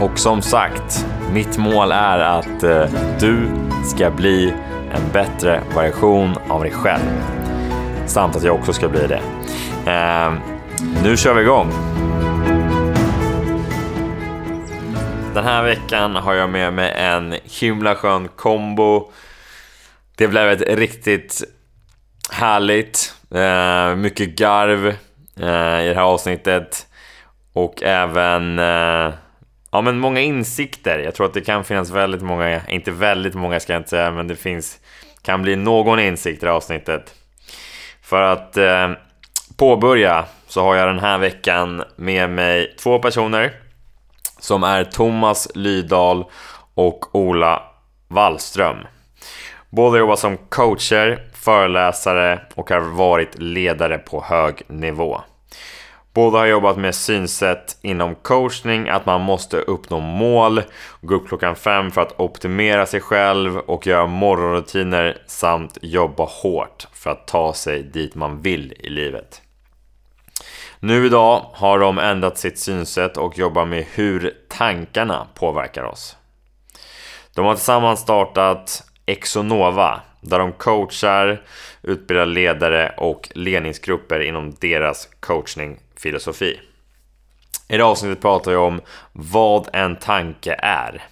Och som sagt, mitt mål är att eh, du ska bli en bättre version av dig själv. Samt att jag också ska bli det. Eh, nu kör vi igång! Den här veckan har jag med mig en himla skön kombo. Det blev ett riktigt härligt, eh, mycket garv eh, i det här avsnittet och även eh, ja, men många insikter. Jag tror att det kan finnas väldigt många, inte väldigt många ska jag inte säga, men det finns, kan bli någon insikt i det här avsnittet. För att eh, påbörja så har jag den här veckan med mig två personer som är Thomas Lydahl och Ola Wallström. Båda jobbar som coacher, föreläsare och har varit ledare på hög nivå. Båda har jobbat med synsätt inom coachning, att man måste uppnå mål, gå upp klockan fem för att optimera sig själv och göra morgonrutiner samt jobba hårt för att ta sig dit man vill i livet. Nu idag har de ändrat sitt synsätt och jobbar med hur tankarna påverkar oss. De har tillsammans startat Exonova där de coachar, utbildar ledare och ledningsgrupper inom deras coachning filosofi. I det här avsnittet pratar jag om vad en tanke är.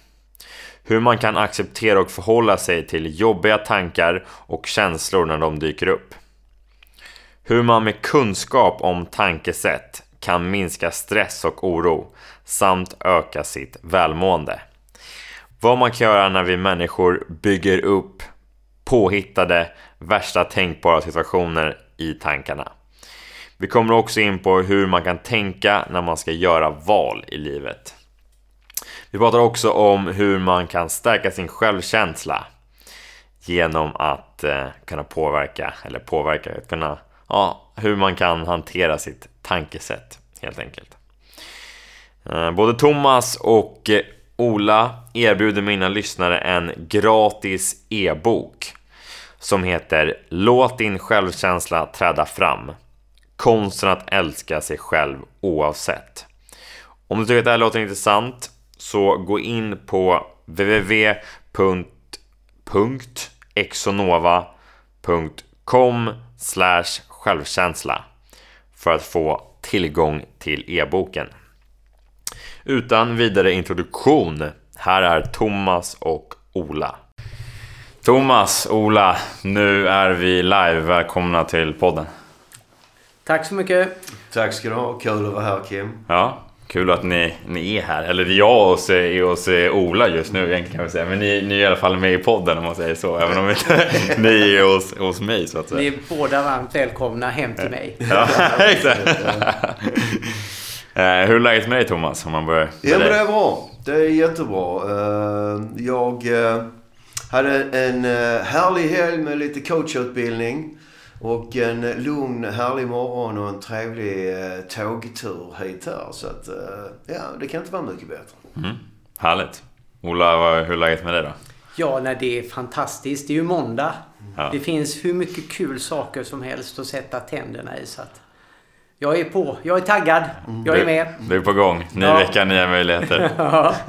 Hur man kan acceptera och förhålla sig till jobbiga tankar och känslor när de dyker upp. Hur man med kunskap om tankesätt kan minska stress och oro samt öka sitt välmående. Vad man kan göra när vi människor bygger upp påhittade värsta tänkbara situationer i tankarna. Vi kommer också in på hur man kan tänka när man ska göra val i livet. Vi pratar också om hur man kan stärka sin självkänsla genom att eh, kunna påverka, eller påverka, att kunna, ja, hur man kan hantera sitt tankesätt helt enkelt. Eh, både Thomas och eh, Ola erbjuder mina lyssnare en gratis e-bok som heter Låt din självkänsla träda fram. Konsten att älska sig själv oavsett. Om du tycker att det här låter intressant så gå in på www.exonova.com självkänsla för att få tillgång till e-boken. Utan vidare introduktion, här är Thomas och Ola. Thomas, Ola, nu är vi live. Välkomna till podden. Tack så mycket. Tack ska du ha. Kul att vara här Kim. Ja, kul att ni, ni är här. Eller jag och är hos Ola just nu egentligen kan vi säga. Men ni, ni är i alla fall med i podden om man säger så. Även om inte ni är hos, hos mig så att säga. Ni är båda varmt välkomna hem till mig. Ja, exakt. Eh, hur är läget med dig Thomas? Om man börjar Ja men det är bra. Det är jättebra. Eh, Jag eh, hade en härlig helg med lite coachutbildning. Och en lugn, härlig morgon och en trevlig eh, tågtur hit här. Så att, eh, ja, det kan inte vara mycket bättre. Mm, härligt. Ola, vad- hur är läget med dig då? Ja, nej, det är fantastiskt. Det är ju måndag. Ja. Det finns hur mycket kul saker som helst att sätta tänderna i. Så att jag är på. Jag är taggad. Jag är med. Du, du är på gång. Ny Ja. vecka, nya möjligheter. Ja.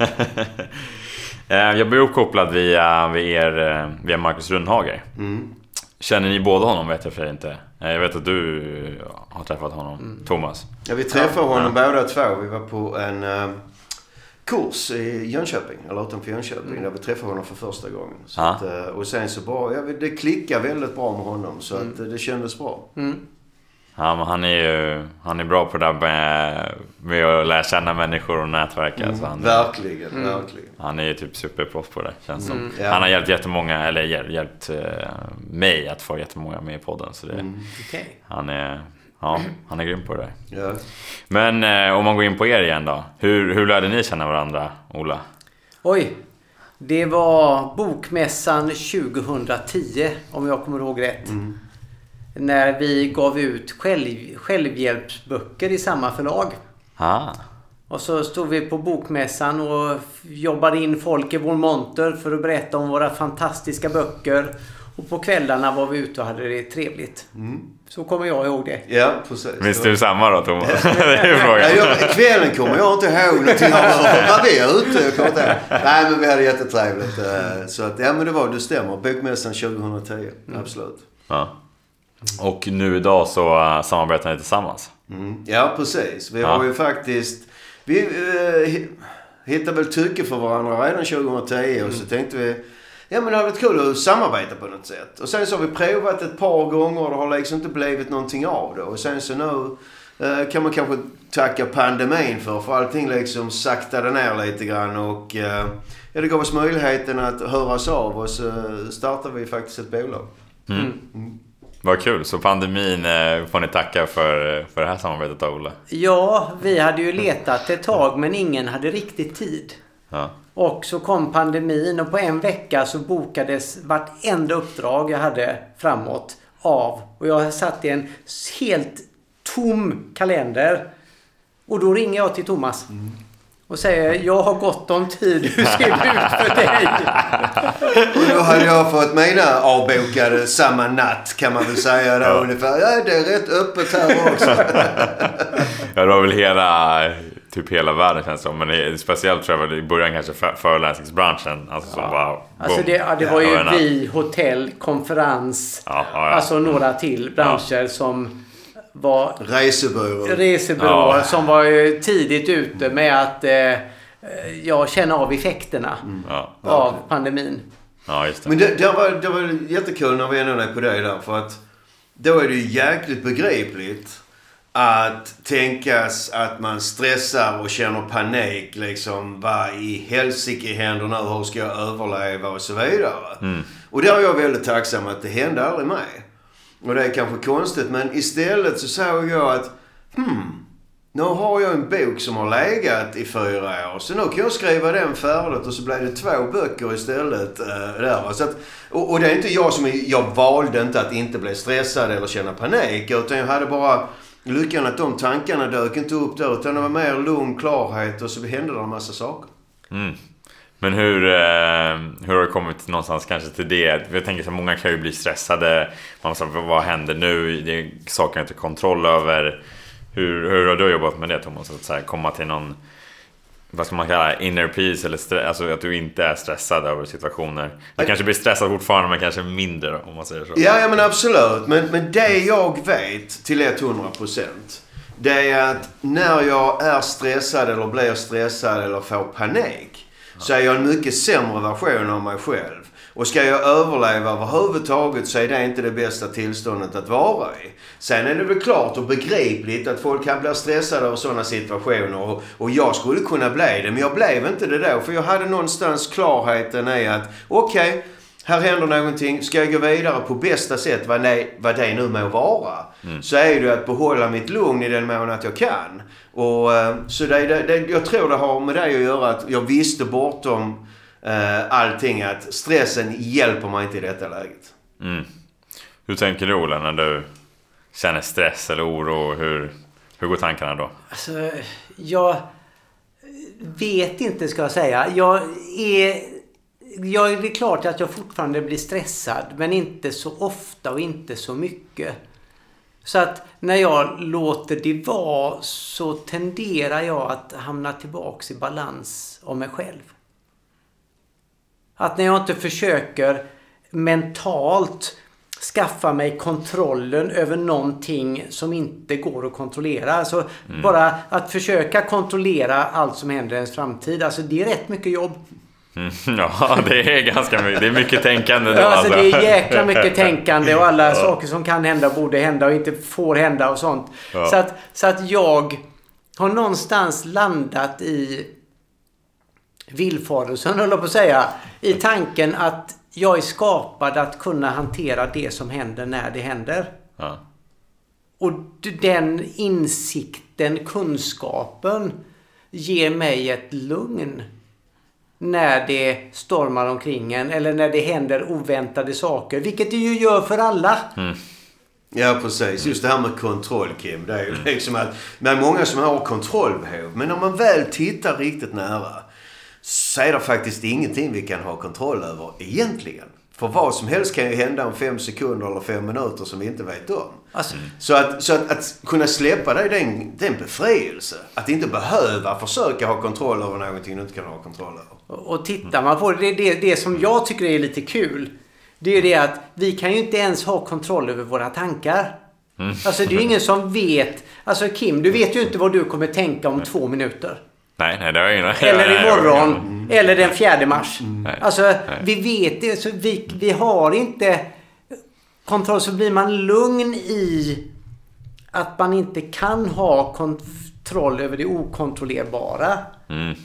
Eh, Jag blir uppkopplad via, via, er, via Marcus Rundhager. Mm. Känner ni båda honom vet jag för inte. Eh, Jag vet att du har träffat honom, Thomas. Ja, vi träffade honom båda två. Vi var på en eh, kurs i Jönköping, eller utanför Jönköping, där vi träffade honom för första gången. Så Ja. att, eh, och sen så bara, ja, det klickade väldigt bra med honom så att eh, det kändes bra. Mm. Ja, men han är ju han är bra på det där med, med att lära känna människor och nätverka. Så han, Verkligen, verkligen. han är ju typ superproffs på det känns som. Mm, ja. Han har hjälpt jättemånga, eller hjäl- hjälpt eh, mig att få jättemånga med i podden. Så det, Mm. Okej. han, är, Ja, han är grym på det där. Ja. Men eh, om man går in på er igen då. Hur, hur lärde ni känna varandra, Ola? Oj. Det var Bokmässan 2010, om jag kommer ihåg rätt. När vi gav ut själv, självhjälpsböcker i samma förlag. Ah. Och så stod vi på Bokmässan och jobbade in folk i vår monter för att berätta om våra fantastiska böcker. Och på kvällarna var vi ute och hade det trevligt. Så kommer jag ihåg det. Ja, precis. Minns du samma då, Thomas? det är frågan. Ja, jag, kvällen kommer jag inte ihåg någonting av. Var vi ute? Jag kommer inte ihåg. Nej, men vi hade jättetrevligt. eh, Så att, ja men det var, det stämmer. Bokmässan 2010. Absolut. Ja. Och nu idag så uh, samarbetar ni tillsammans. Mm. Ja, precis. Vi Ja. har ju faktiskt... Vi eh, hi- hittade väl tycke för varandra redan 2010 och så tänkte vi... Ja men det hade varit kul att samarbeta på något sätt. Och sen så har vi provat ett par gånger och det har liksom inte blivit någonting av det. Och sen så nu eh, kan man kanske tacka pandemin för. För allting liksom saktade ner lite grann och... Eh, ja, det gav oss möjligheten att höras av och så startade vi faktiskt ett bolag. Vad kul. Så pandemin eh, får ni tacka för, för det här samarbetet då, Ola. Ja, vi hade ju letat ett tag men ingen hade riktigt tid. Ja. Och så kom pandemin och på en vecka så bokades vartenda uppdrag jag hade framåt av. Och jag satt i en helt tom kalender. Och då ringer jag till Thomas. Och säger jag har gott om tid. Hur ser det ut för dig? Och då hade jag fått mina avbokade samma natt kan man väl säga då Ja. ungefär. Ja, det är rätt öppet här också. Ja, det var väl hela, typ hela världen känns det som. Men speciellt tror jag i början kanske för, föreläsningsbranschen. Alltså som bara... Alltså det, ja, det var Ja, ju vi, hotell, konferens. Ja, ja, ja. Alltså några till branscher som var Resebyrå. resebyråer Ja. som var ju tidigt ute med att eh, jag känner av effekterna Ja, av pandemin. ja, just det. Men det, det, var, det var jättekul när vi ändå är på det där. För att då är det ju jäkligt begripligt att tänkas att man stressar och känner panik. Liksom, vad i helsike händer nu? Hur ska jag överleva? Och så vidare. Och där är jag väldigt tacksam att det hände aldrig mig. Och det är kanske konstigt men istället så såg jag att hmm, nu har jag en bok som har legat i fyra år. Så nu kan jag skriva den färdigt och så blev det två böcker istället. Eh, där. Så att, och, och det är inte jag som... Jag valde inte att inte bli stressad eller känna panik. Utan jag hade bara lyckan att de tankarna dök inte upp där. Utan det var mer lugn, klarhet och så hände det en massa saker. Mm. Men hur, eh, hur har det kommit någonstans kanske till det? Jag tänker så många kan ju bli stressade. Man måste, vad händer nu? Det är saker jag inte har kontroll över. Hur, hur har du jobbat med det Thomas? Att så här, komma till någon, vad ska man kalla inner peace eller stress, alltså att du inte är stressad över situationer. Du kanske blir stressad fortfarande men kanske mindre om man säger så. Ja, ja men absolut. Men, men det jag vet till 100% det är att när jag är stressad eller blir stressad eller får panik så är jag en mycket sämre version av mig själv. Och ska jag överleva överhuvudtaget så är det inte det bästa tillståndet att vara i. Sen är det väl klart och begripligt att folk kan bli stressade av sådana situationer och, och jag skulle kunna bli det. Men jag blev inte det då för jag hade någonstans klarheten i att okej, här händer någonting. Ska jag gå vidare på bästa sätt, vad det, vad det nu må vara, så är det att behålla mitt lugn i den mån att jag kan. Och, eh, så det, det, det, jag tror det har med det att göra att jag visste bortom eh, allting att stressen hjälper mig inte i detta läget. Mm. Hur tänker du Ola när du känner stress eller oro? Hur, hur går tankarna då? Alltså, jag vet inte ska jag säga. Jag är... Jag, det är klart att jag fortfarande blir stressad men inte så ofta och inte så mycket. Så att när jag låter det vara så tenderar jag att hamna tillbaks i balans av mig själv. Att när jag inte försöker mentalt skaffa mig kontrollen över någonting som inte går att kontrollera. Alltså bara att försöka kontrollera allt som händer i ens framtid. Alltså det är rätt mycket jobb. Mm, ja, det är ganska mycket. Det är mycket tänkande då Ja, alltså alltså. det är jäkla mycket tänkande och alla saker som kan hända borde hända och inte får hända och sånt. Ja. Så, att, så att jag har någonstans landat i villfarelsen, höll jag på att säga. I tanken att jag är skapad att kunna hantera det som händer när det händer. Ja. Och den insikten, kunskapen ger mig ett lugn när det stormar omkring en eller när det händer oväntade saker. Vilket det ju gör för alla. Ja, precis. Just det här med kontroll, Kim. Det är ju liksom att... Men många som har kontrollbehov. Men när man väl tittar riktigt nära så är det faktiskt ingenting vi kan ha kontroll över egentligen. För vad som helst kan ju hända om fem sekunder eller fem minuter som vi inte vet om. Alltså, Så, att, så att, att kunna släppa det, är en, det är en befrielse. Att inte behöva försöka ha kontroll över någonting du inte kan ha kontroll över. Och tittar man på det, det, det, det som jag tycker är lite kul. Det är ju det att vi kan ju inte ens ha kontroll över våra tankar. Alltså det är ju ingen som vet. Alltså Kim, du vet ju inte vad du kommer tänka om två minuter. Nej, nej, det har jag ingen Eller imorgon. ingen- Eller den 4 mars. Nej. Alltså Nej. vi vet det. Så vi, vi har inte kontroll. Så blir man lugn i att man inte kan ha kontroll över det okontrollerbara. Mm.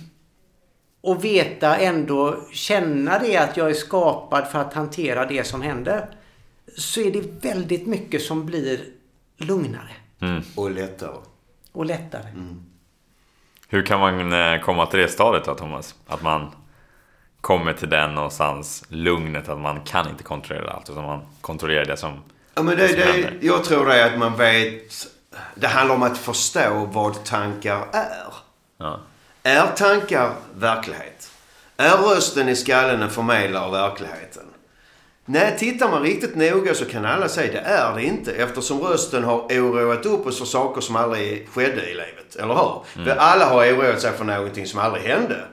Och veta ändå, känna det att jag är skapad för att hantera det som händer. Så är det väldigt mycket som blir lugnare Och lättare. och lättare. Hur kan man eh, komma till det stadiet då, Thomas? Att man kommer till den någonstans lugnet att man kan inte kontrollera allt utan man kontrollerar det som... Ja, men det, som det, händer. jag tror det är att man vet... Det handlar om att förstå vad tankar är. Ja. Är tankar verklighet? Är rösten i skallen en förmedlare av verkligheten? Nej, tittar man riktigt noga så kan alla säga det är det inte eftersom rösten har oroat upp oss för saker som aldrig skedde i livet. Eller hur? För alla har oroat sig för någonting som aldrig hände.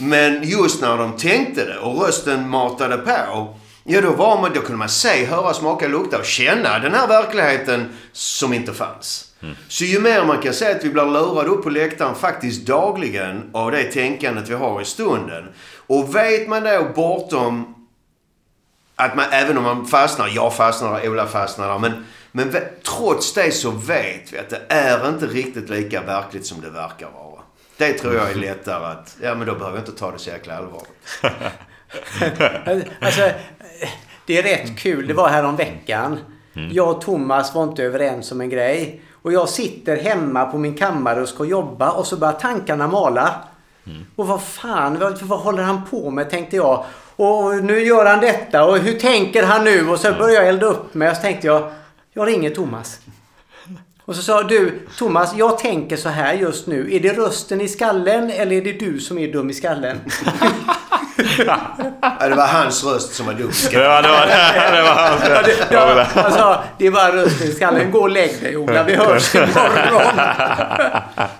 Men just när de tänkte det och rösten matade på. Ja, då, var man, då kunde man se, höra, smaka, lukta och känna den här verkligheten som inte fanns. Så ju mer man kan säga att vi blir lurade upp på läktaren faktiskt dagligen av det tänkandet vi har i stunden. Och vet man då bortom att man, även om man fastnar, jag fastnar Ola fastnar men, men trots det så vet vi att det är inte riktigt lika verkligt som det verkar vara. Det tror jag är lättare att, ja men då behöver jag inte ta det så jäkla allvarligt. Alltså, det är rätt kul. Det var här om veckan. Jag och Thomas var inte överens om en grej. Och jag sitter hemma på min kammare och ska jobba och så börjar tankarna mala. Och vad fan, vad, vad håller han på med tänkte jag. Och nu gör han detta och hur tänker han nu? Och så började jag elda upp mig och så tänkte jag, jag ringer Thomas. Och så sa du, Thomas, jag tänker så här just nu. Är det rösten i skallen eller är det du som är dum i skallen? Ja, det var hans röst som var dum. Det var, det var, det var hans Ja, det, ja, sa, det är bara rösten i skallen. Gå och lägg dig Ola, vi hörs imorgon.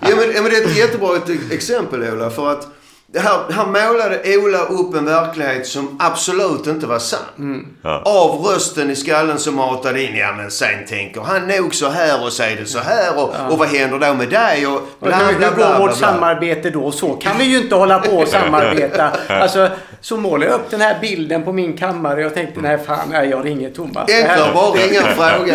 Ja men, ja, men det är ett jättebra ett exempel Ola. För att det här, här målade Ola upp en verklighet som absolut inte var sann. Ja. Av rösten i skallen som matade in. Ja men sen tänker han nog så här och säger det så här. Och, och vad händer då med dig? Och Och bla hur, bla hur bla. går bla, vårt bla. samarbete då? Så kan vi ju inte hålla på och samarbeta. Alltså, så målade jag upp den här bilden på min kammare och jag tänkte, nej fan, nej, jag ringer Thomas. Enklare bara ringa och fråga.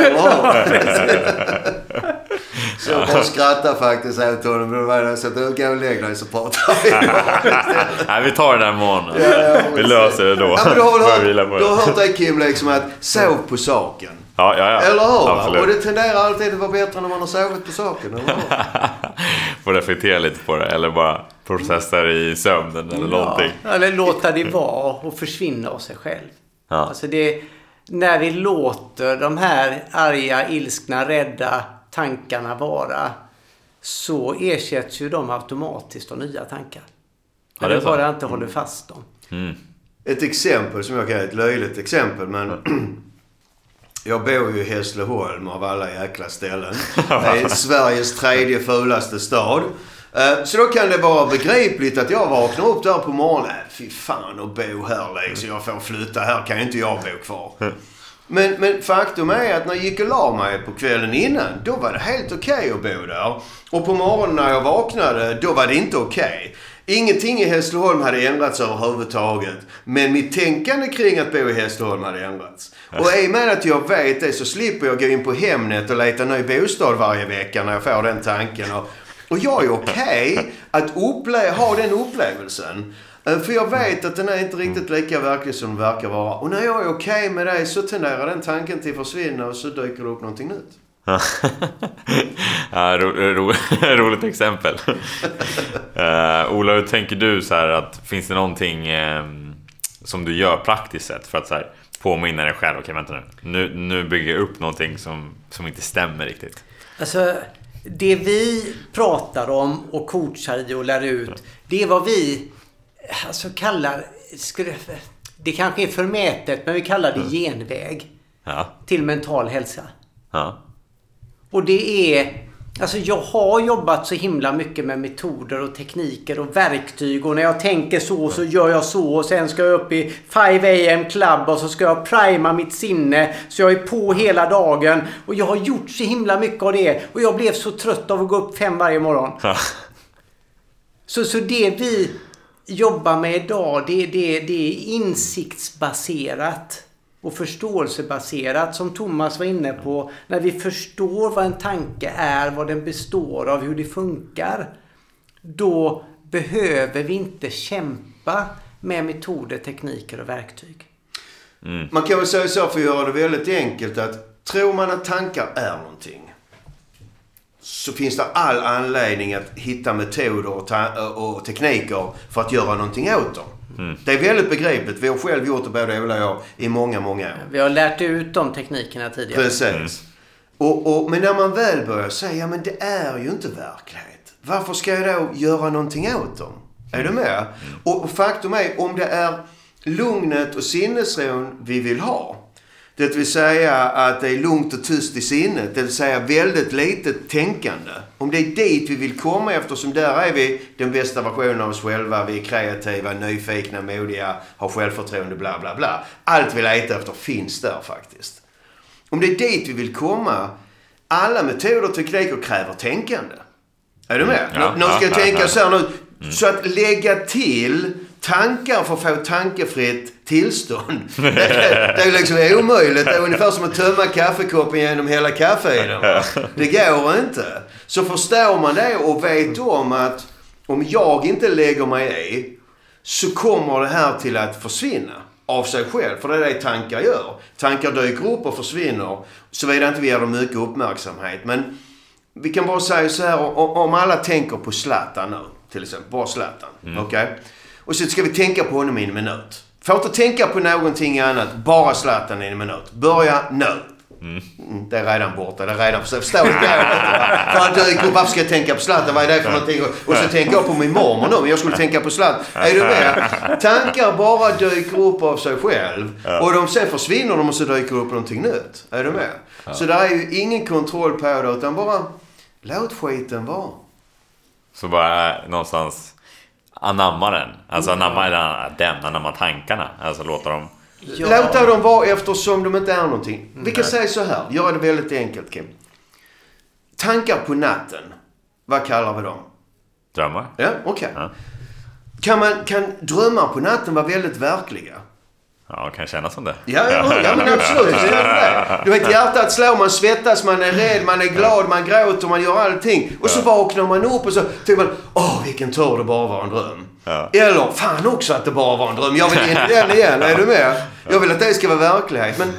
Så jag bara skrattar faktiskt åt honom. Men då att du går och lägg dig så pratar vi. Nej, vi tar det där imorgon. Ja, Vi löser det då. Ja, men du har väl hört, på du har det. hört det Kim liksom att sov på saken. Ja, ja, ja. Eller hur? Absolut. Och det tenderar alltid att vara bättre när man har sovit på saken. Eller? Får reflektera lite på det. Eller bara processa det i sömnen eller någonting. Ja, eller låta det vara och försvinna av sig själv. Ja. Alltså det, när vi låter de här arga, ilskna, rädda tankarna vara så ersätts ju de automatiskt av nya tankar. Ja, När det är vi bara inte håller fast dem. Ett exempel som jag kan ge, ett löjligt exempel men Jag bor ju i Hässleholm av alla jäkla ställen. Det är Sveriges tredje fulaste stad. Eh, Så då kan det vara begripligt att jag vaknar upp där på morgonen. Fy fan att bo här liksom. Jag får flytta. Här kan ju inte jag bo kvar. Men, men faktum är att när jag gick och la mig på kvällen innan, då var det helt okej att bo där. Och på morgonen när jag vaknade, då var det inte okej. Ingenting i Hässleholm hade ändrats överhuvudtaget. Men mitt tänkande kring att bo i Hässleholm hade ändrats. Och i och med att jag vet det så slipper jag gå in på Hemnet och leta ny bostad varje vecka när jag får den tanken. Och, och jag är okej att upple- ha den upplevelsen. Eh, För jag vet att den är inte riktigt lika verklig som den verkar vara. Och när jag är okej med det så tenderar den tanken till att försvinna och så dyker det upp någonting nytt. ja, ro, ro, roligt exempel. uh, Ola, hur tänker du så här att finns det någonting um, som du gör praktiskt sett för att så här, påminna dig själv? Okej, okay, vänta nu. nu. Nu bygger jag upp någonting som, som inte stämmer riktigt. Alltså, det vi pratar om och coachar i och lär ut, det är vad vi alltså, kallar... Skulle, det kanske är förmätet, men vi kallar det mm. genväg. Ja. Till mental hälsa. Ja. Och det är... Alltså jag har jobbat så himla mycket med metoder och tekniker och verktyg och när jag tänker så så gör jag så och sen ska jag upp i 5 am club och så ska jag prima mitt sinne så jag är på hela dagen och jag har gjort så himla mycket av det och jag blev så trött av att gå upp fem varje morgon. Ja. Så, så det vi jobbar med idag det, det, det är insiktsbaserat och förståelsebaserat som Thomas var inne på. När vi förstår vad en tanke är, vad den består av, hur det funkar. Då behöver vi inte kämpa med metoder, tekniker och verktyg. Mm. Man kan väl säga så för att göra det väldigt enkelt att tror man att tankar är någonting så finns det all anledning att hitta metoder och, och tekniker för att göra någonting åt dem. Mm. Det är väldigt begripligt. Vi har själv gjort det både Ola och jag i många, många år. Vi har lärt ut de teknikerna tidigare. Precis. Mm. Och, och, men när man väl börjar säga, men det är ju inte verklighet. Varför ska jag då göra någonting åt dem? Är du med? Mm. Och, och faktum är, om det är lugnet och sinnesron vi vill ha det vill säga att det är lugnt och tyst i sinnet. Det vill säga väldigt litet tänkande. Om det är dit vi vill komma eftersom där är vi den bästa versionen av oss själva. Vi är kreativa, nyfikna, modiga, har självförtroende, bla bla bla. Allt vi letar efter finns där faktiskt. Om det är dit vi vill komma. Alla metoder och tekniker kräver tänkande. Är du med? Ja, nu ska jag tänka så här nu. Så att lägga till tankar för att få tankefritt tillstånd. Det, är liksom omöjligt. Det är ungefär som att tömma kaffekoppen genom hela kaffeiden. Det går inte. Så förstår man det och vet om att om jag inte lägger mig i så kommer det här till att försvinna av sig själv. För det är det tankar gör. Tankar dyker upp och försvinner. Såvida inte vi ger dem mycket uppmärksamhet. Men vi kan bara säga så här. Om alla tänker på Zlatan nu. Till exempel. Bara Zlatan. Mm. Okej? Okay? Och så ska vi tänka på honom i en minut. Får inte tänka på någonting annat. Bara Zlatan i en minut. Börja nu. Mm. Det är redan borta. Det är redan för Förstår du? Upp. Varför ska jag tänka på Zlatan? Vad är det för någonting? Och så tänker jag på min mormor nu. Men jag skulle tänka på Zlatan. Är du med? Tankar bara dyker upp av sig själv. Och de sen försvinner de och så dyker upp någonting nytt. Är du med? Så det är ju ingen kontroll på det. Utan bara låt skiten vara. Så bara någonstans anamma den. Alltså anamma den, anamma tankarna. Alltså låta dem... Ja. Låta dem vara eftersom de inte är någonting. Vi kan säga så här, göra det väldigt enkelt Kim. Tankar på natten. Vad kallar vi dem? Drömmar. Ja, okej. Okay. Ja. Kan, kan drömmar på natten vara väldigt verkliga? Ja, kan kännas som det. Ja, ja, ja men absolut. Du vet, hjärtat slår, man svettas, man är rädd, man är glad, man gråter, man gör allting. Och så vaknar man upp och så tycker man, åh vilken tur det bara var en dröm. Ja. Eller, fan också att det bara var en dröm. Jag vill in i den igen. Är du med? Jag vill att det ska vara verklighet. Men,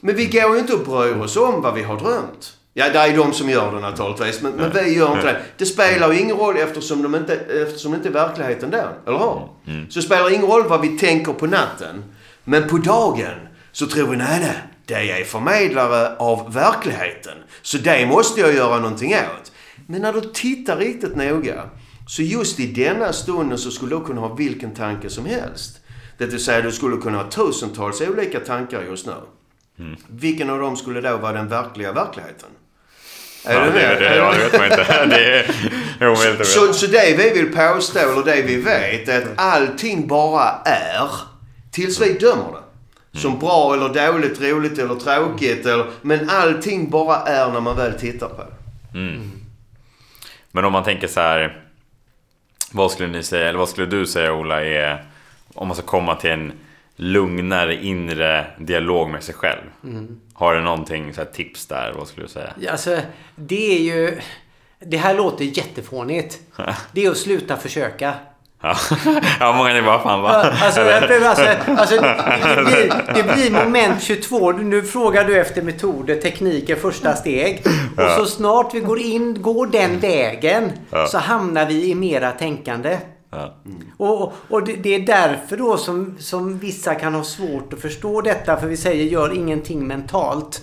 men vi går ju inte och bryr oss om vad vi har drömt. Ja, det är de som gör det naturligtvis. Men, men vi gör inte det. Det spelar ju ingen roll eftersom, de inte, eftersom det inte är verkligheten där. Eller hur? Mm. Så det spelar ingen roll vad vi tänker på natten. Men på dagen så tror vi, nej, nej, det är förmedlare av verkligheten. Så det måste jag göra någonting åt. Men när du tittar riktigt noga, så just i denna stunden så skulle du kunna ha vilken tanke som helst. Det vill säga, du skulle kunna ha tusentals olika tankar just nu. Mm. Vilken av dem skulle då vara den verkliga verkligheten? Är ja, du med? Det, det, vet man inte. Det är omöjligt så, så det vi vill påstå, eller det vi vet, är att allting bara är Tills vi dömer det. Som bra eller dåligt, roligt eller tråkigt. Eller, men allting bara är när man väl tittar på det. Mm. Men om man tänker så här. Vad skulle ni säga, eller vad skulle du säga Ola, är om man ska komma till en lugnare inre dialog med sig själv? Mm. Har du någonting, så här, tips där? Vad skulle du säga? Ja, alltså, det är ju... Det här låter jättefånigt. det är att sluta försöka. ja, många nivåer. Fan va? Alltså, alltså, alltså, det, blir, det blir moment 22. Nu frågar du efter metoder, tekniker, första steg. Och så snart vi går in, går den vägen Ja. så hamnar vi i mera tänkande. Ja. Och, och det, det är därför då som, som vissa kan ha svårt att förstå detta. För vi säger gör ingenting mentalt.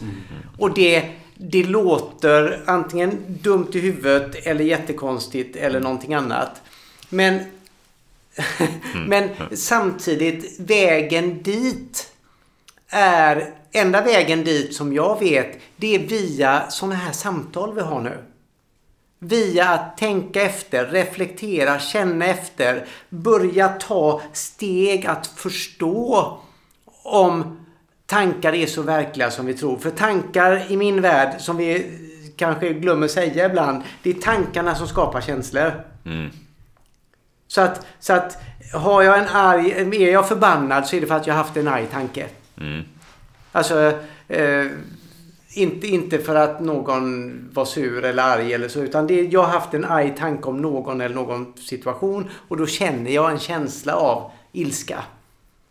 Och det, det låter antingen dumt i huvudet eller jättekonstigt eller någonting annat. Men, men samtidigt, vägen dit är... Enda vägen dit som jag vet, det är via sådana här samtal vi har nu. Via att tänka efter, reflektera, känna efter, börja ta steg att förstå om tankar är så verkliga som vi tror. För tankar i min värld, som vi kanske glömmer säga ibland, det är tankarna som skapar känslor. Mm. Så att, så att har jag en arg, är jag förbannad så är det för att jag haft en arg tanke. Mm. Alltså, eh, inte, inte för att någon var sur eller arg eller så. Utan det, jag har haft en arg tanke om någon eller någon situation. Och då känner jag en känsla av ilska.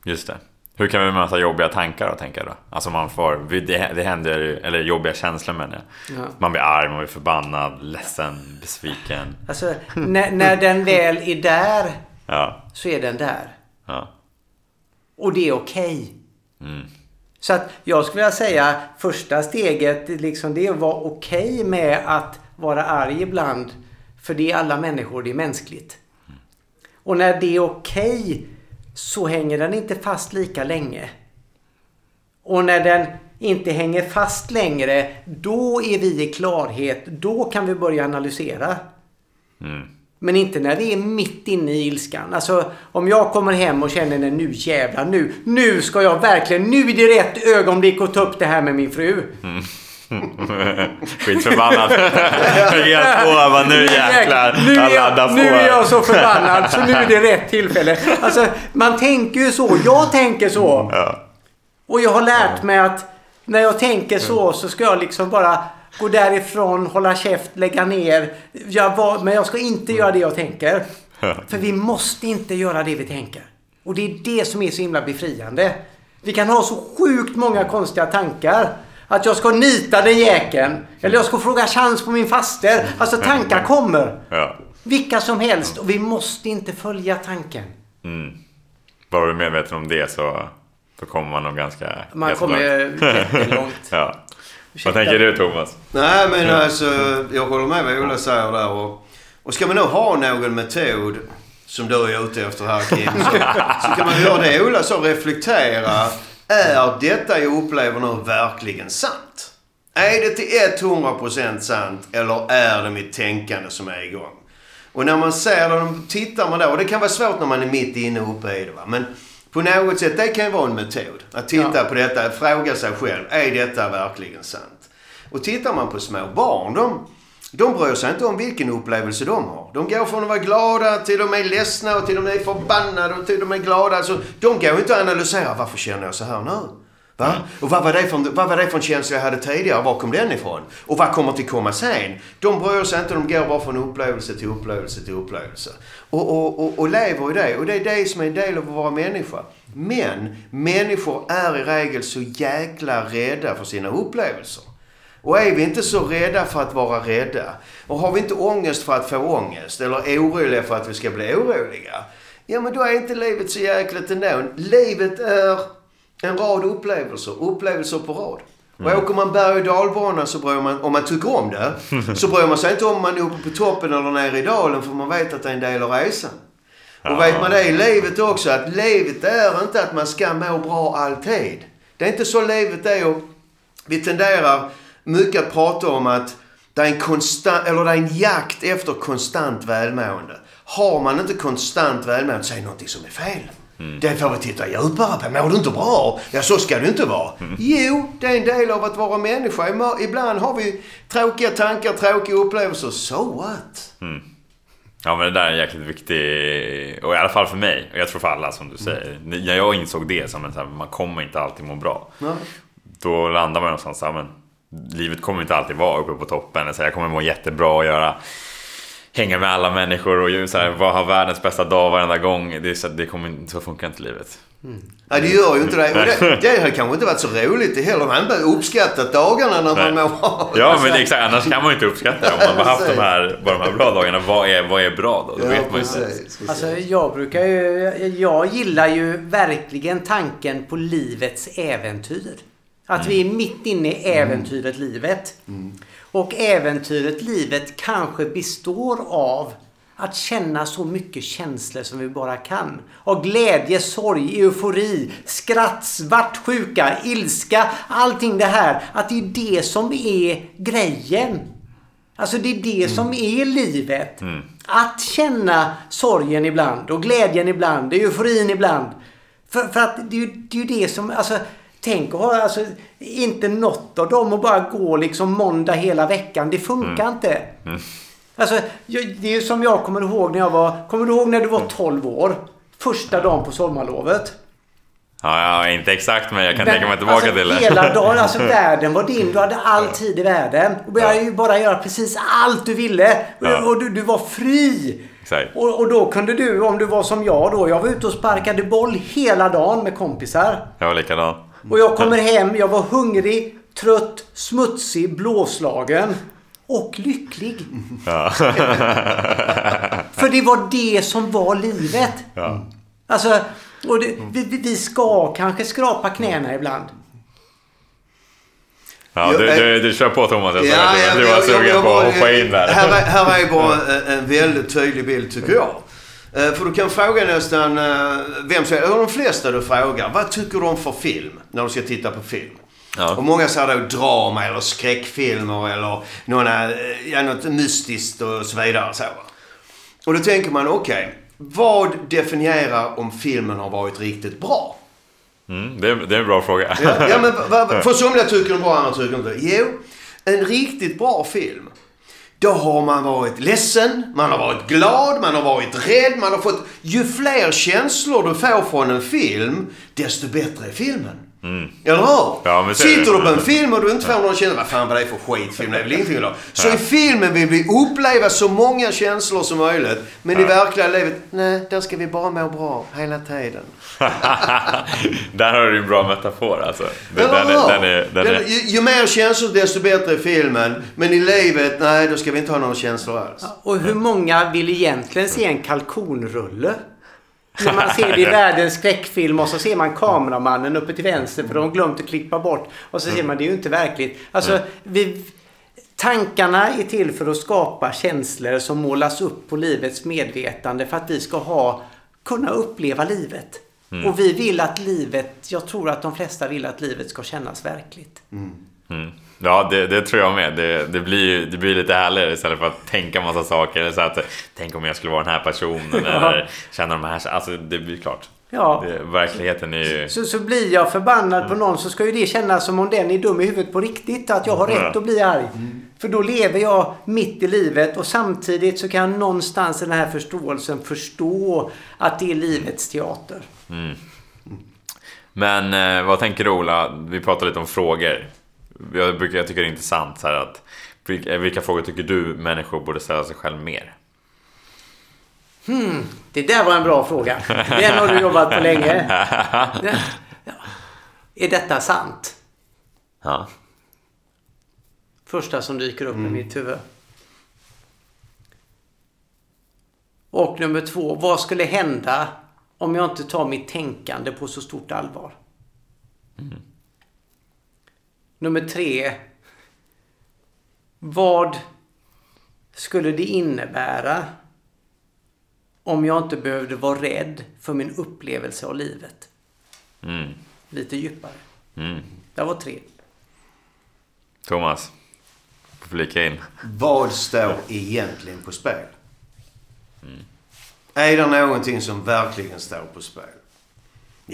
Just det. Hur kan vi möta jobbiga tankar då, tänker jag då? Alltså man får, det, det händer, eller jobbiga känslor menar jag. Ja. Man blir arg, man blir förbannad, ledsen, besviken. Alltså, när, när den väl är där Ja, så är den där. ja. Och det är okej. Mm. Så att jag skulle vilja säga första steget liksom det är att vara okej med att vara arg ibland. För det är alla människor, det är mänskligt. Och när det är okej så hänger den inte fast lika länge. Och när den inte hänger fast längre, då är vi i klarhet. Då kan vi börja analysera. Mm. Men inte när vi är mitt inne i ilskan. Alltså om jag kommer hem och känner att nu jävlar, nu, nu ska jag verkligen, nu är det rätt ögonblick att ta upp det här med min fru. Skitförbannad. Helt på, bara, nu jäklar. Nu är, Jag nu är jag så förbannad så nu är det rätt tillfälle. Alltså man tänker ju så. Jag tänker så. Ja. Och jag har lärt mig att när jag tänker så så ska jag liksom bara gå därifrån, hålla käft, lägga ner. Jag var, men jag ska inte göra det jag tänker. För vi måste inte göra det vi tänker. Och det är det som är så himla befriande. Vi kan ha så sjukt många konstiga tankar. Att jag ska nita den jäkeln. Eller jag ska fråga chans på min faster. Alltså tankar kommer. Ja. Vilka som helst. Och vi måste inte följa tanken. Mm. Bara du är medveten om det så då kommer man nog ganska Man ganska kommer långt. jättelångt. ja. Ursäkta. Vad tänker du Thomas? Nej men alltså, jag håller med vad Ola säger där. Och, och ska man nu ha någon metod som du är ute efter här Kim. Så, så kan man göra det Ola sa, reflektera. Är detta jag upplever nu verkligen sant? Är det till 100% sant eller är det mitt tänkande som är igång? Och när man ser då tittar man där. Och det kan vara svårt när man är mitt inne uppe i det. Va? Men på något sätt, det kan ju vara en metod. Att titta Ja. på detta, fråga sig själv. Är detta verkligen sant? Och tittar man på små barn, de, de bryr sig inte om vilken upplevelse de har. De går från att vara glada till de är ledsna och till de är förbannade och till de är glada. Alltså, de går inte att analysera. Varför känner jag så här nu? Va? Och vad var, det för, vad var det för en känsla jag hade tidigare? Var kom den ifrån? Och vad kommer till komma sen? De bryr sig inte. De går bara från upplevelse till upplevelse till upplevelse. Och, och, och, och lever i det. Och det är det som är en del av att vara människa. Men människor är i regel så jäkla rädda för sina upplevelser. Och är vi inte så rädda för att vara rädda och har vi inte ångest för att få ångest eller oroliga för att vi ska bli oroliga. Ja men då är inte livet så jäkligt ändå. Livet är en rad upplevelser. Upplevelser på rad. Och åker man berg och dalbana så bryr man, om man tycker om det, så bryr man sig inte om man är uppe på toppen eller nere i dalen för man vet att det är en del av resan. Och vet man det i livet också, att livet är inte att man ska må bra alltid. Det är inte så livet är och vi tenderar mycket att prata om att det är en konstant, eller det är en jakt efter konstant välmående. Har man inte konstant välmående så är det någonting som är fel. Det får vi titta djupare på. Mår du inte bra? Ja, så ska det inte vara. Jo, det är en del av att vara människa. Ibland har vi tråkiga tankar, tråkiga upplevelser. So what? Ja men det där är en jäkligt viktig, och i alla fall för mig, och jag tror för alla som du säger. När jag insåg det som att man kommer inte alltid må bra. Då landar man någonstans, men livet kommer inte alltid vara uppe på toppen. Så jag kommer må jättebra och göra hänga med alla människor och ju så här, vad ha världens bästa dag varenda gång. Det, är så, det kommer, så funkar inte livet. Nej, det gör ju inte det. Det, det har kanske inte varit så roligt heller. Man har inte uppskattat dagarna när man mår bra. Ja, men exakt. Annars kan man ju inte uppskatta det. Om man har haft de här, bara de här bra dagarna, vad är, vad är bra då? Då Ja, vet man ju inte. Alltså jag brukar ju, jag gillar ju verkligen tanken på livets äventyr. Att vi är mitt inne i äventyret livet. Och äventyret livet kanske består av att känna så mycket känslor som vi bara kan. Av glädje, sorg, eufori, skratt, svartsjuka, ilska. Allting det här. Att det är det som är grejen. Alltså det är det som är livet. Att känna sorgen ibland och glädjen ibland, euforin ibland. För, för att det är, ju, det är det som, alltså tänk att ha alltså, inte något av dem och bara gå liksom måndag hela veckan. Det funkar inte. Alltså jag- det är som jag kommer ihåg när jag var, kommer du ihåg när du var 12 år? Första dagen på sommarlovet. Ja, ja, inte exakt, men jag kan tänka mig tillbaka alltså, till det. Hela dagen, alltså världen var din. Du hade all tid i världen. Du började ju bara göra precis allt du ville. Ja. Och du, du var fri. Exakt. Och, och då kunde du, om du var som jag då. Jag var ute och sparkade boll hela dagen med kompisar. Jag var likadan. Och jag kommer hem, jag var hungrig, trött, smutsig, blåslagen. Och lycklig. Ja. För det var det som var livet. Ja. Alltså, och det, vi, vi- ska kanske skrapa knäna ibland. Ja, du, du, du kör på Thomas. Jag Ja, att ja, du var jag- sugen på bara- att hoppa in där. Här är, här är bara en- en väldigt tydlig bild tycker jag. Eh, För du kan fråga nästan eh, vem som helst, de flesta du frågar. Vad tycker du om för film? När du ska titta på film. Ja. Och många säger då drama eller skräckfilmer eller några, eh, ja, något mystiskt och så vidare. Så. Och då tänker man, okej. vad definierar om filmen har varit riktigt bra? Mm, det, är, det är en bra fråga. Ja, ja men vad, vad, för somliga tycker den bra, andra tycker inte. Jo, en riktigt bra film. Då har man varit ledsen, man har varit glad, man har varit rädd, man har fått... Ju fler känslor du får från en film, desto bättre är filmen. Eller hur? Mm. Ja. Sitter du på en film och du inte får någon känsla, vad fan vad det är för skitfilm, det är väl ingenting då. Så i filmen vill vi uppleva så många känslor som möjligt. Men i verkliga livet, nej, där ska vi bara må bra hela tiden. där har du en bra metafor alltså. Den, den, är, den, är, Den- är, ju, ju mer känslor desto bättre i filmen. Men i livet, nej då ska vi inte ha några känslor alls. Och hur många vill egentligen se en kalkonrulle? När man ser det i världens skräckfilm och så ser man kameramannen uppe till vänster för de har glömt att klippa bort. Och så ser man det är ju inte verkligt. Alltså, vi, tankarna är till för att skapa känslor som målas upp på livets medvetande för att vi ska ha, kunna uppleva livet. Och vi vill att livet, jag tror att de flesta vill att livet ska kännas verkligt. mm. Ja, det, det tror jag med. Det, det, blir, ju- det blir lite härligare istället för att tänka massa saker. Eller så att, tänk om jag skulle vara den här personen eller känna de här... Alltså, det blir klart. Ja. Det, verkligheten är ju... Så, så blir jag förbannad på någon så ska ju det kännas som om den är dum i huvudet på riktigt. Att jag har rätt att bli arg. För då lever jag mitt i livet och samtidigt så kan jag någonstans i den här förståelsen förstå att det är livets teater. Men eh, vad tänker du Ola? Vi pratar lite om frågor. Jag, brukar, jag tycker det är intressant så här att vilka, vilka frågor tycker du människor borde ställa sig själv mer? Det där var en bra fråga. Den har du jobbat på länge. Ja. Är detta sant? Ja. Första som dyker upp i mitt huvud. Och nummer två, vad skulle hända om jag inte tar mitt tänkande på så stort allvar? Nummer tre, vad skulle det innebära om jag inte behövde vara rädd för min upplevelse av livet? Mm. Lite djupare. Mm. Det var tre. Thomas, flika in. Vad står egentligen på spel? Är det någonting som verkligen står på spel?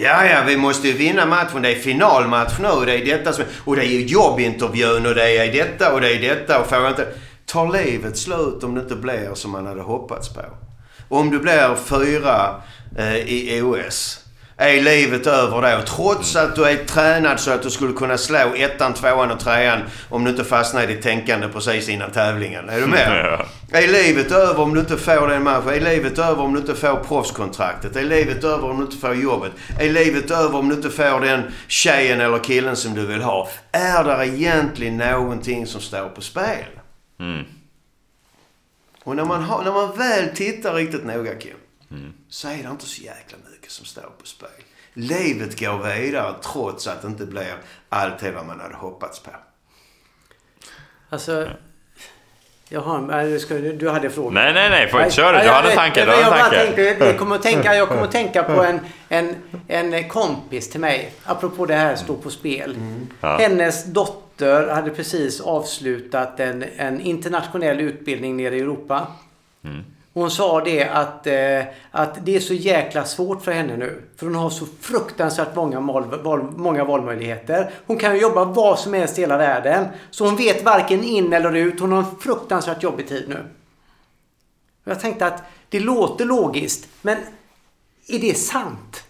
Ja, ja, vi måste ju vinna matchen. Det är finalmatch nu. och Det är detta som... Och det är ju jobbintervjun och det är detta och det är detta. Och får inte... Tar livet slut om det inte blir som man hade hoppats på? Om du blir fyra eh, i OS är livet över då. Trots att du är tränad så att du skulle kunna slå ettan, tvåan och trean om du inte fastnar i ditt tänkande precis innan tävlingen. Är du med? Ja. Är livet över om du inte får den matchen? Är livet över om du inte får proffskontraktet? Är livet över om du inte får jobbet? Är livet över om du inte får den tjejen eller killen som du vill ha? Är det egentligen någonting som står på spel? Mm. Och när man, har, när man väl tittar riktigt noga Kim, så är det inte så jäkla mycket som står på spel. Livet går vidare trots att det inte blir alltid vad man hade hoppats på. Alltså... Jag har, nej, du, ska, du hade frågan. Nej, nej, nej. Får inte köra det. Du hade en tanke. Du hade jag tanke. tänkte, jag kommer att tänka, jag kommer att tänka på en, en, en kompis till mig. Apropå det här stå på spel. Ja. Hennes dotter hade precis avslutat en, en internationell utbildning nere i Europa. Hon sa det att, eh, att det är så jäkla svårt för henne nu. För hon har så fruktansvärt många, val, val, många valmöjligheter. Hon kan ju jobba var som helst i hela världen. Så hon vet varken in eller ut. Hon har en fruktansvärt jobbig tid nu. Jag tänkte att det låter logiskt, men är det sant?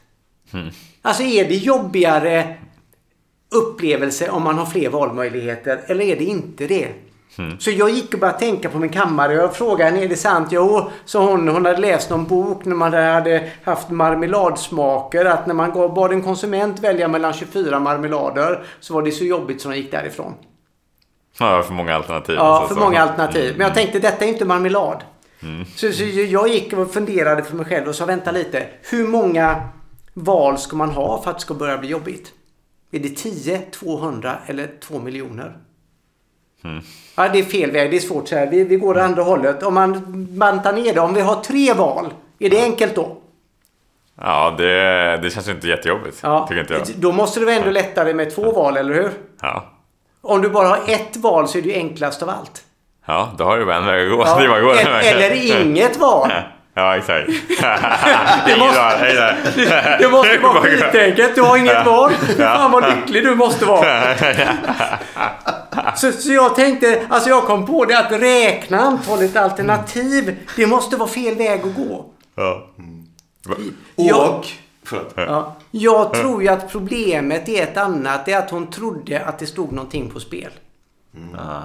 Alltså är det jobbigare upplevelse om man har fler valmöjligheter eller är det inte det? Så jag gick och började tänka på min kammare. Jag frågade henne, är det sant? Jo, så hon. Hon hade läst någon bok när man hade haft marmeladsmaker. Att när man gav- bad en konsument välja mellan 24 marmelader så var det så jobbigt som de gick därifrån. Ja, för många alternativ. Ja, för så. många alternativ. Men jag tänkte, detta är inte marmelad. Så, så jag gick och funderade för mig själv och sa, vänta lite. Hur många val ska man ha för att det ska börja bli jobbigt? Är det 10, 200 eller 2 miljoner? Ja, det är fel väg. Det är svårt så här. Vi, vi går det andra hållet. Om man bantar ner det. Om vi har tre val. Är det enkelt då? Ja, det, det känns ju inte jättejobbigt. Ja. Tycker inte jag. Då måste det vara ändå lättare med två val, eller hur? Ja. Om du bara har ett val så är det ju enklast av allt. Ja, då har du bara en väg att gå. Ja, eller inget val. Ja, exakt. Det måste- där. Det måste vara skitenkelt. Du har inget val. Fan vad lycklig du måste vara. Så, så jag tänkte, alltså jag kom på det att räkna antalet alternativ. Det måste vara fel väg att gå. Ja. Och... Ja. Jag tror ju att problemet är ett annat. Det är att hon trodde att det stod någonting på spel. Ah.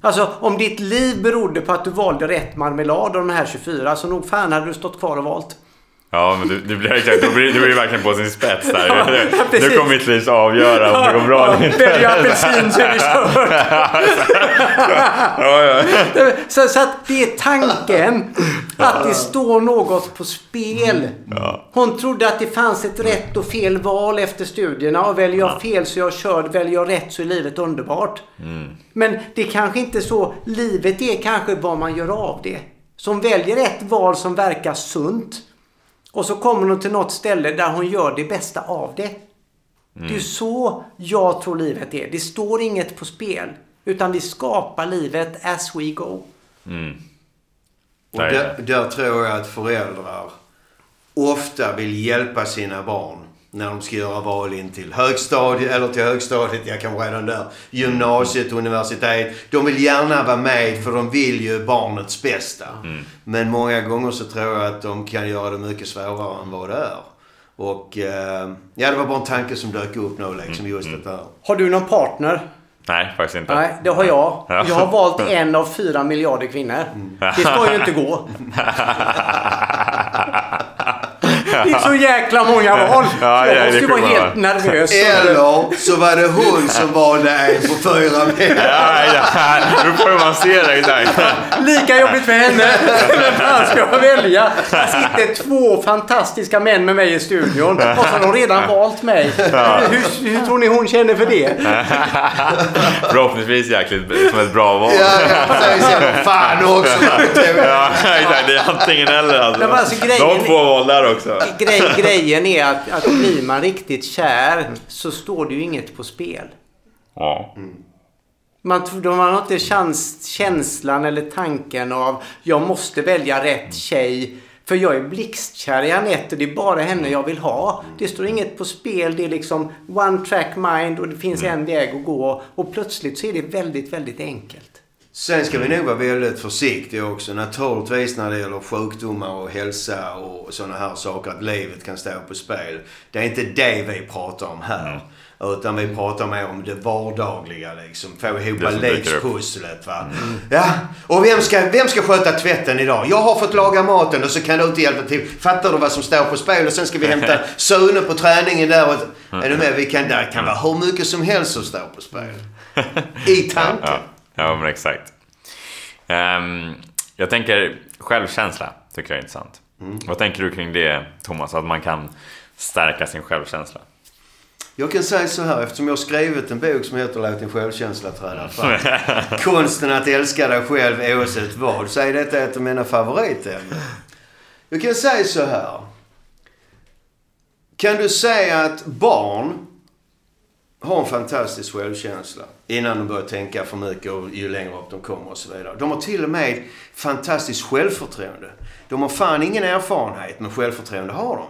Alltså om ditt liv berodde på att du valde rätt marmelad av de här 24 så nog fan hade du stått kvar och valt. Ja, men det, det blir exakt. Då blir det blir verkligen på sin spets där. Ja, nu, kommer mitt liv avgöra om det går bra eller inte. Väljer jag apelsin så är det kört. Ja, ja. Så, så att det är tanken att det står något på spel. Hon trodde att det fanns ett rätt och fel val efter studierna. Och väljer jag fel så är jag körd. Väljer jag rätt så är livet underbart. Men det är kanske inte så. Livet är kanske vad man gör av det. Som väljer ett val som verkar sunt. Och så kommer hon till något ställe där hon gör det bästa av det. Det är ju så jag tror livet är. Det står inget på spel. Utan vi skapar livet as we go. Och Nej. där, där tror jag att föräldrar ofta vill hjälpa sina barn när de ska göra val in till högstadiet, eller till högstadiet, jag kan vara redan där, gymnasiet, universitet. De vill gärna vara med för de vill ju barnets bästa. Men många gånger så tror jag att de kan göra det mycket svårare än vad det är. Och eh, ja, det var bara en tanke som dök upp nu liksom just det där. Har du någon partner? Nej, faktiskt inte. Nej, det har jag. Ja. Jag har valt en av fyra miljarder kvinnor. Det ska ju inte gå. Det är så jäkla många val. Ja, ja, Jag måste det ju vara helt nervös. Eller så var det hon som valde en på fyra meter. Ja, ja. Nu får man se det exakt. Lika jobbigt för henne. Vem fan ska jag välja? Här sitter två fantastiska män med mig i studion. Och så har de redan valt mig. Hur, hur tror ni hon känner för det? Förhoppningsvis jäkligt som ett bra val. Ja, ja, Fan också. Ja, exakt. Det är antingen eller alltså. Alltså, grejen- De två val där också. Grej, grejen är att, att blir man riktigt kär så står det ju inget på spel. Ja. Man, tror- de har inte chans, känslan eller tanken av jag måste välja rätt tjej. För jag är blixtkär i Anette och det är bara henne jag vill ha. Det står inget på spel. Det är liksom one track mind och det finns en väg att gå. Och plötsligt så är det väldigt, väldigt enkelt. Sen ska vi nog vara väldigt försiktiga också naturligtvis när det gäller sjukdomar och hälsa och sådana här saker. Att livet kan stå på spel. Det är inte det vi pratar om här. Utan vi pratar mer om det vardagliga liksom. Få ihop livspusslet va. Ja, och vem ska, vem ska sköta tvätten idag? Jag har fått laga maten och så kan du inte hjälpa till. Fattar du vad som står på spel? Och sen ska vi hämta Sune på träningen där. Och, är du med? Vi kan, där kan vara hur mycket som helst som står på spel. I tanken. Ja, men exakt. Ehm, jag tänker självkänsla, tycker jag är intressant. Mm. Vad tänker du kring det, Thomas? Att man kan stärka sin självkänsla? Jag kan säga så här, eftersom jag har skrivit en bok som heter Låt din självkänsla träda fram. Konsten att älska dig själv oavsett vad. Så är detta ett av mina favoritämnen. Jag kan säga så här. Kan du säga att barn har en fantastisk självkänsla innan de börjar tänka för mycket och ju längre upp de kommer och så vidare. De har till och med fantastiskt självförtroende. De har fan ingen erfarenhet, men självförtroende har de.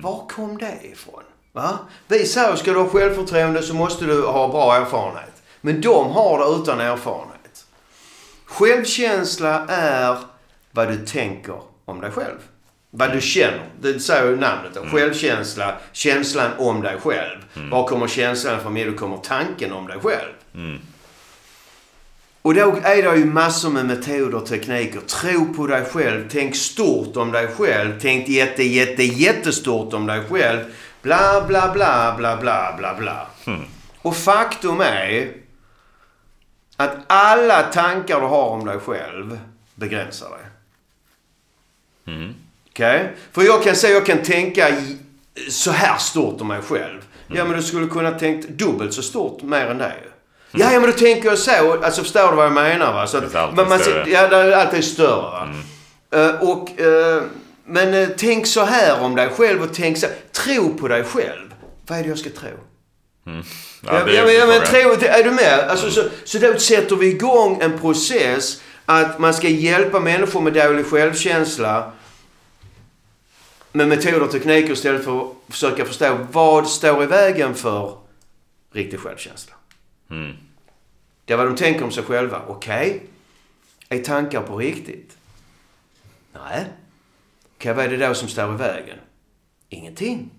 Var kom det ifrån? Va? Vi säger, ska du ha självförtroende så måste du ha bra erfarenhet. Men de har det utan erfarenhet. Självkänsla är vad du tänker om dig själv. Vad du känner. Det säger ju namnet. då. Självkänsla, känslan om dig själv. Var kommer känslan från? Jo, då kommer tanken om dig själv. Och då är det ju massor med metoder och tekniker. Tro på dig själv. Tänk stort om dig själv. Tänk jätte, jätte, jättestort om dig själv. Bla, bla, bla, bla, bla, bla, bla. Och faktum är att alla tankar du har om dig själv begränsar dig. Okej? För jag kan säga, jag kan tänka i- så här stort om mig själv. Ja, men du skulle kunna tänkt dubbelt så stort mer än det. Ja, ja, men då tänker jag så. Alltså förstår du vad jag menar? Va? Så Det är man, större. Ja, det är alltid större. Va? Eh, och, eh, men eh, tänk så här om dig själv och tänk så Tro på dig själv. Vad är det jag ska tro? Ja, Ja, är ja, men, ja, men tro, är du med? Alltså, så, så då sätter vi igång en process att man ska hjälpa människor med dålig självkänsla med metoder och tekniker istället för att försöka förstå vad står i vägen för riktig självkänsla. Mm. Det är vad de tänker om sig själva. Okej. Är tankar på riktigt? Nej. Okej, vad är det då som står i vägen? Ingenting.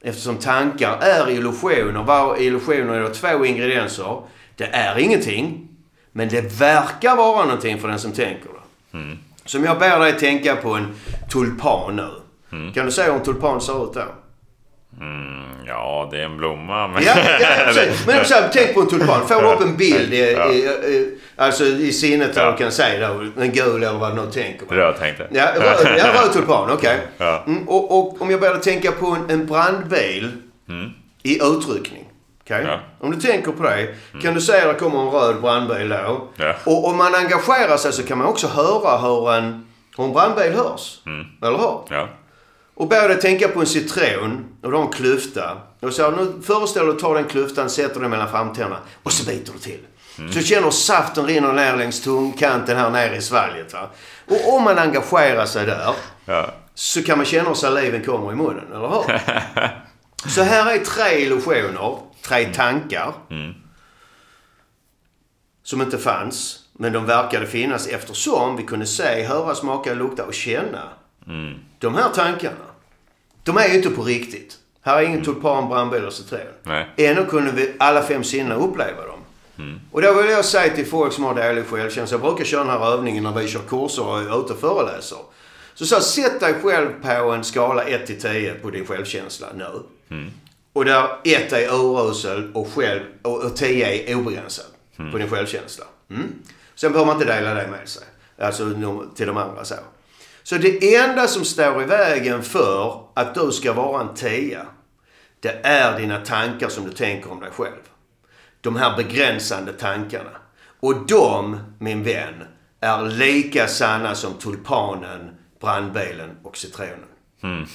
Eftersom tankar är illusioner. Var illusioner är två ingredienser. Det är ingenting. Men det verkar vara någonting för den som tänker det. Så om jag ber dig tänka på en tulpan nu. Kan du säga hur en tulpan ser ut då? Mm, ja, det är en blomma. Men... Ja, ja. Men så här, tänk på en tulpan. Får du upp en bild i, Ja. i, i, alltså i sinnet Ja. du kan säga då, en gul eller vad du nu tänker på. Röd tänkte jag. Ja, röd, ja, röd tulpan. Okej. Ja. Mm, och, och om jag började tänka på en, en brandbil Mm. i utryckning. Okej? Ja. Om du tänker på det. Kan du säga att det kommer en röd brandbil då. Ja. Och om man engagerar sig så kan man också höra hur en, hur en brandbil hörs. Eller hur? Ja. Och började tänka på en citron och du har en klyfta. Och så nu föreställer du att ta den klyftan, sätter den mellan framtänderna och så biter du till. Så känner saften rinner ner längs tungkanten här nere i svalget. Va? Och om man engagerar sig där Ja. så kan man känna hur saliven kommer i munnen, eller hur? så här är tre illusioner, tre tankar. Som inte fanns, men de verkade finnas eftersom vi kunde se, höra, smaka, lukta och känna. De här tankarna, de är ju inte på riktigt. Här är ingen tulpan, brandbil och citron. Ändå kunde vi alla fem sinnen uppleva dem. Och då vill jag säga till folk som har dålig självkänsla. Jag brukar köra den här övningen när vi kör kurser och är ute och föreläser. Så, så sätt dig själv på en skala 1 till 10 på din självkänsla nu. Och där ett är urusel och, själv, och, och tio är obegränsad på din självkänsla. Mm. Sen behöver man inte dela det med sig. Alltså till de andra så. Så det enda som står i vägen för att du ska vara en tia. det är dina tankar som du tänker om dig själv. De här begränsande tankarna. Och de, min vän, är lika sanna som tulpanen, brandbilen och citronen. Mm.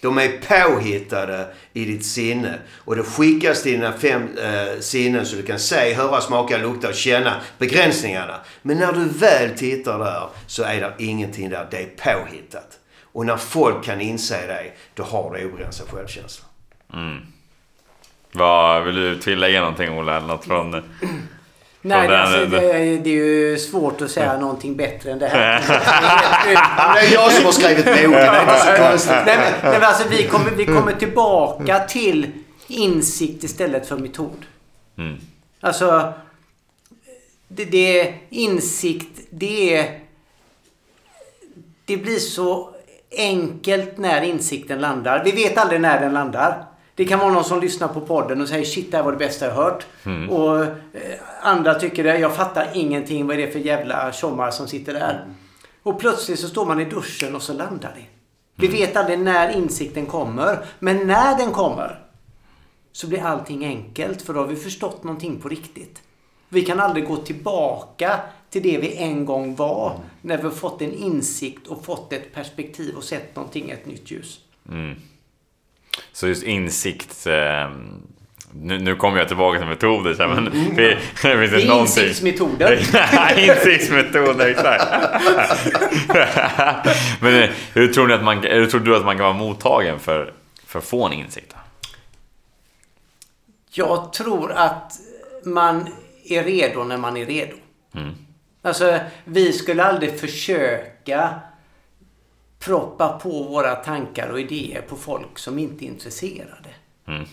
De är påhittade i ditt sinne. Och det skickas till dina fem eh, sinnen så du kan se, höra, smaka, lukta och känna begränsningarna. Men när du väl tittar där så är det ingenting där. Det är påhittat. Och när folk kan inse det, då har du obegränsad självkänsla. Mm. Vad, vill du tillägga någonting Ola? Något från... Nej, det, alltså, det, det är ju svårt att säga någonting bättre än det här. Det är jag som har skrivit boken. Det är inte så konstigt. Nej, men, nej, men alltså, vi, kommer, vi kommer tillbaka till insikt istället för metod. Mm. Alltså, det, det är insikt, det är... Det blir så enkelt när insikten landar. Vi vet aldrig när den landar. Det kan vara någon som lyssnar på podden och säger shit, det här var det bästa jag hört. Och eh, andra tycker det, jag fattar ingenting. Vad är det för jävla tjommar som sitter där? Och plötsligt så står man i duschen och så landar det. Vi vet aldrig när insikten kommer. Men när den kommer så blir allting enkelt för då har vi förstått någonting på riktigt. Vi kan aldrig gå tillbaka till det vi en gång var när vi har fått en insikt och fått ett perspektiv och sett någonting ett nytt ljus. Så just insikt. Nu, nu kommer jag tillbaka till metoder sen, men det, det finns Det det är någonting. insiktsmetoden. Insiktsmetoder, exakt. men eh, hur tror, ni att man, hur tror du att man kan vara mottagen för, för en insikt? Jag tror att man är redo när man är redo. Mm. Alltså, vi skulle aldrig försöka proppa på våra tankar och idéer på folk som inte är intresserade. Mm.